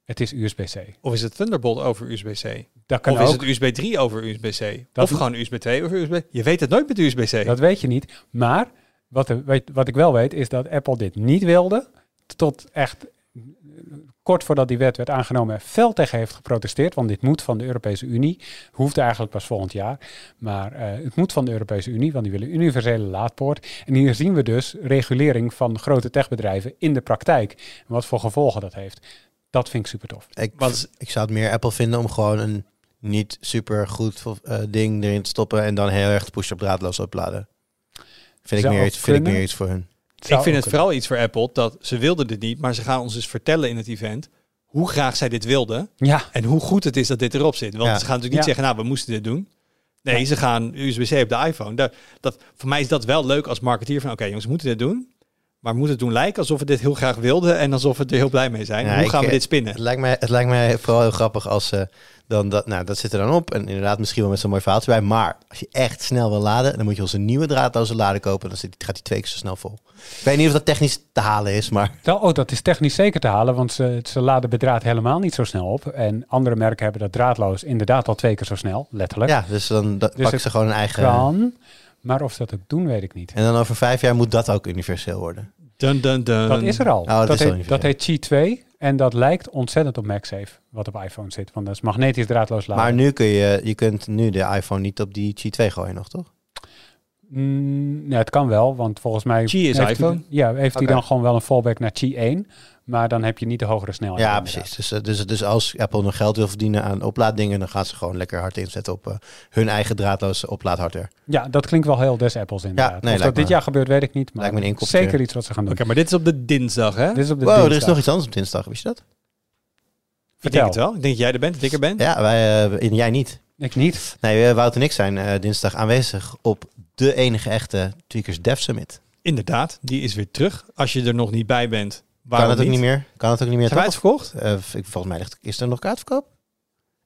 het is USB-C.
Of is het Thunderbolt over USB-C?
Dat kan
Of is het USB 3 over USB-C?
Dat-
Of gewoon USB 2 over USB? Je weet het nooit met USB-C.
Dat weet je niet. Maar wat, er- wat ik wel weet, is dat Apple dit niet wilde. Tot echt kort voordat die wet werd aangenomen, fel tegen heeft geprotesteerd. Want dit moet van de Europese Unie. Hoeft eigenlijk pas volgend jaar. Maar eh, het moet van de Europese Unie, want die willen universele laadpoort. En hier zien we dus regulering van grote techbedrijven in de praktijk. En wat voor gevolgen dat heeft. Dat vind ik super tof.
Ik,
Wat is-
ik zou het meer Apple vinden om gewoon een niet super goed eh, ding erin te stoppen en dan heel erg de push op draadloos opladen. Vind ik, meer iets, vind ik meer iets voor hun.
Ik vind het vooral iets voor Apple dat ze wilden dit niet, maar ze gaan ons dus vertellen in het event hoe graag zij dit wilden
Ja,
en hoe goed het is dat dit erop zit. Want
Ja.
ze gaan natuurlijk niet
Ja.
zeggen, nou, we moesten dit doen. Nee,
Ja.
ze gaan USB-C op de iPhone. Dat, dat, voor mij is dat wel leuk als marketeer van, oké jongens, we moeten dit doen. Maar we moeten het doen lijken alsof we dit heel graag wilden en alsof we er heel blij mee zijn. Hoe
ik,
gaan we
eh,
dit spinnen?
Het lijkt mij, het lijkt mij vooral heel grappig als ze dan dat, nou, dat zit er dan op. En inderdaad, misschien wel met zo'n mooi verhaaltje bij. Maar als je echt snel wil laden, dan moet je onze nieuwe draadloze lader kopen. Dan zit, gaat die twee keer zo snel vol. Ik weet niet of dat technisch te halen is, maar
oh, dat is technisch zeker te halen, want ze, ze laden bedraad helemaal niet zo snel op. En andere merken hebben dat draadloos inderdaad al twee keer zo snel, letterlijk.
ja, dus dan dat, pakken ze gewoon een eigen.
Kan, maar of ze dat ook doen, weet ik niet.
En dan over vijf jaar moet dat ook universeel worden.
Dun, dun, dun.
Dat is er al.
dat
dat, heet, dat heet Qi 2 en dat lijkt ontzettend op MagSafe, wat op iPhone zit. Want dat is magnetisch draadloos laden.
Maar nu kun je, je kunt nu de iPhone niet op die Qi 2 gooien nog, toch?
Mm, ja, het kan wel, want volgens mij...
Qi is
heeft
iPhone?
Hij, ja, heeft hij dan gewoon wel een fallback naar Qi 1. Maar dan heb je niet de hogere snelheid.
Ja,
inderdaad.
precies. Dus, eh, dus, dus als Apple nog geld wil verdienen aan oplaaddingen, dan gaan ze gewoon lekker hard inzetten op eh, hun eigen draadloze oplaadhardware.
Ja, dat klinkt wel heel des Apples inderdaad.
nee,
of dat dit jaar gebeurt, weet ik niet. Maar
lijkt me een
zeker iets wat ze gaan doen.
Oké, maar dit is op de dinsdag, hè?
Dit is op de
Wow, er is nog iets anders op dinsdag, wist je dat?
Ik denk het wel. Ik denk dat jij er bent, dat ik er ben.
Ja, wij, eh, en jij niet.
Ik niet.
Nee, Wout en ik zijn eh, dinsdag aanwezig op de enige echte Tweakers Dev Summit.
Inderdaad, die is weer terug. Als je er nog niet bij bent,
Kan
waarom
het ook niet meer? Kan het ook niet meer?
Zijn wij?
Eh, ik, volgens mij ligt, is er nog kaartverkoop?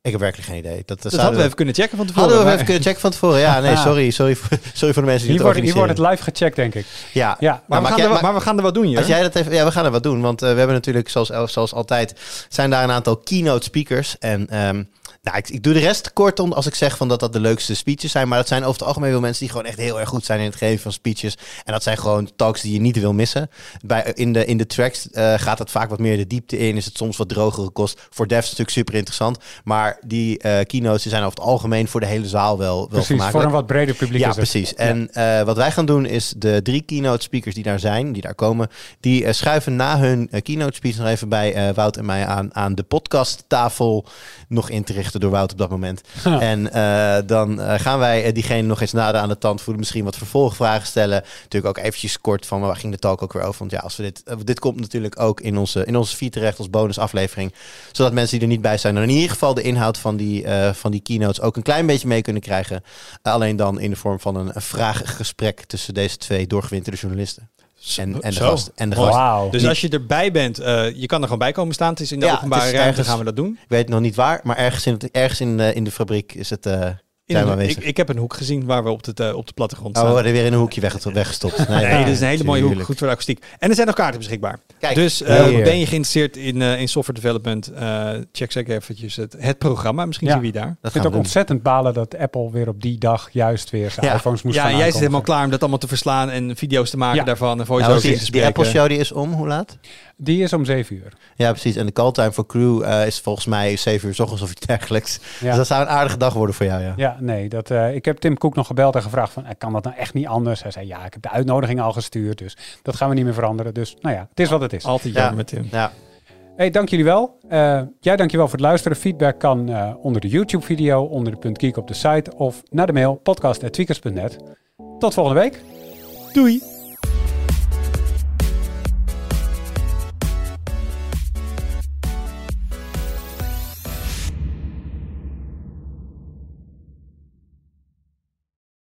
Ik heb werkelijk geen idee. Dat, dat
hadden we even kunnen checken van tevoren.
Hadden we
maar-
even kunnen checken van tevoren. Ja, nee, sorry, sorry, voor, sorry voor de mensen die
Hier
het
wordt, hier wordt het live gecheckt, denk ik.
Ja,
Ja,
maar,
Maar
we gaan
jij-
er,
maar-
maar we gaan er wat doen hier.
Als jij dat even, ja, we gaan er wat doen, want eh, we hebben natuurlijk, zoals, zoals altijd, zijn daar een aantal keynote speakers. En ehm, nou, ik, ik doe de rest kort om als ik zeg van dat dat de leukste speeches zijn. Maar dat zijn over het algemeen wel mensen die gewoon echt heel erg goed zijn in het geven van speeches. En dat zijn gewoon talks die je niet wil missen. Bij, in, de, in de tracks eh, gaat het vaak wat meer de diepte in. Is het soms wat drogere kost. Voor devs natuurlijk super interessant. Maar die eh, keynotes die zijn over het algemeen voor de hele zaal wel, wel
Precies, voor een wat breder publiek
Ja, precies. En eh, wat wij gaan doen is de drie keynote speakers die daar zijn, die daar komen, die schuiven na hun keynote speech nog even bij Wout en mij aan, aan de podcasttafel nog in te richten. Besloten door Wout op dat moment. En eh, dan eh, gaan wij eh, diegene nog eens nader aan de tand voelen. Misschien wat vervolgvragen stellen. Natuurlijk ook eventjes kort van waar ging de talk ook weer over. Want ja, als we dit, dit komt natuurlijk ook in onze, in onze feed terecht als bonusaflevering. Zodat mensen die er niet bij zijn, dan in ieder geval de inhoud van die, van die keynotes ook een klein beetje mee kunnen krijgen. Alleen dan in de vorm van een, een vraaggesprek tussen deze twee doorgewinterde journalisten. En, en de
Zo.
gast. En de
Mooi.
gast.
Wauw.
Dus als je erbij bent, eh, je kan er gewoon bij komen staan. Het is in de
Ja,
openbare
is
ruimte
ergens-
gaan we dat doen.
Ik weet nog niet waar, maar ergens in, het, ergens in, eh, in de fabriek is het. eh
een- ik, ik heb een hoek gezien waar we op, het, eh, op de plattegrond
Oh,
staan.
we worden weer in een hoekje weg, weggestopt. Nee,
Nee, dit is een hele mooie hoek. Goed voor de akoestiek. En er zijn nog kaarten beschikbaar.
Kijk,
dus eh, ben je geïnteresseerd in, eh, in software development? eh, check zeker eventjes het, het programma. Misschien
Ja.
zien we je daar.
dat
Ik vind ook
doen.
ontzettend balen dat Apple weer op die dag juist weer zijn
Ja.
iPhones moest
Ja,
gaan
jij zit helemaal klaar om dat allemaal te verslaan en video's te maken
Ja.
daarvan en
Nou,
in te
die, die. Apple Show die is om, hoe laat?
Die is om 7 uur.
Ja, precies. En de call time voor crew eh, is volgens mij 7 uur s ochtends of iets dergelijks.
Ja.
Dus dat zou een aardige dag worden voor jou,
ja. Nee. Dat, eh, ik heb Tim Cook nog gebeld en gevraagd van, eh, kan dat nou echt niet anders? Hij zei, ja, ik heb de uitnodiging al gestuurd, dus dat gaan we niet meer veranderen. Dus nou ja, het is wat het is.
Altijd
Ja.
jammer met Tim.
Ja,
Hey, dank jullie wel. Eh, jij dankjewel voor het luisteren. Feedback kan eh, onder de YouTube-video, onder de punt geek op de site of naar de mail podcast.tweakers.net. Tot volgende week.
Doei!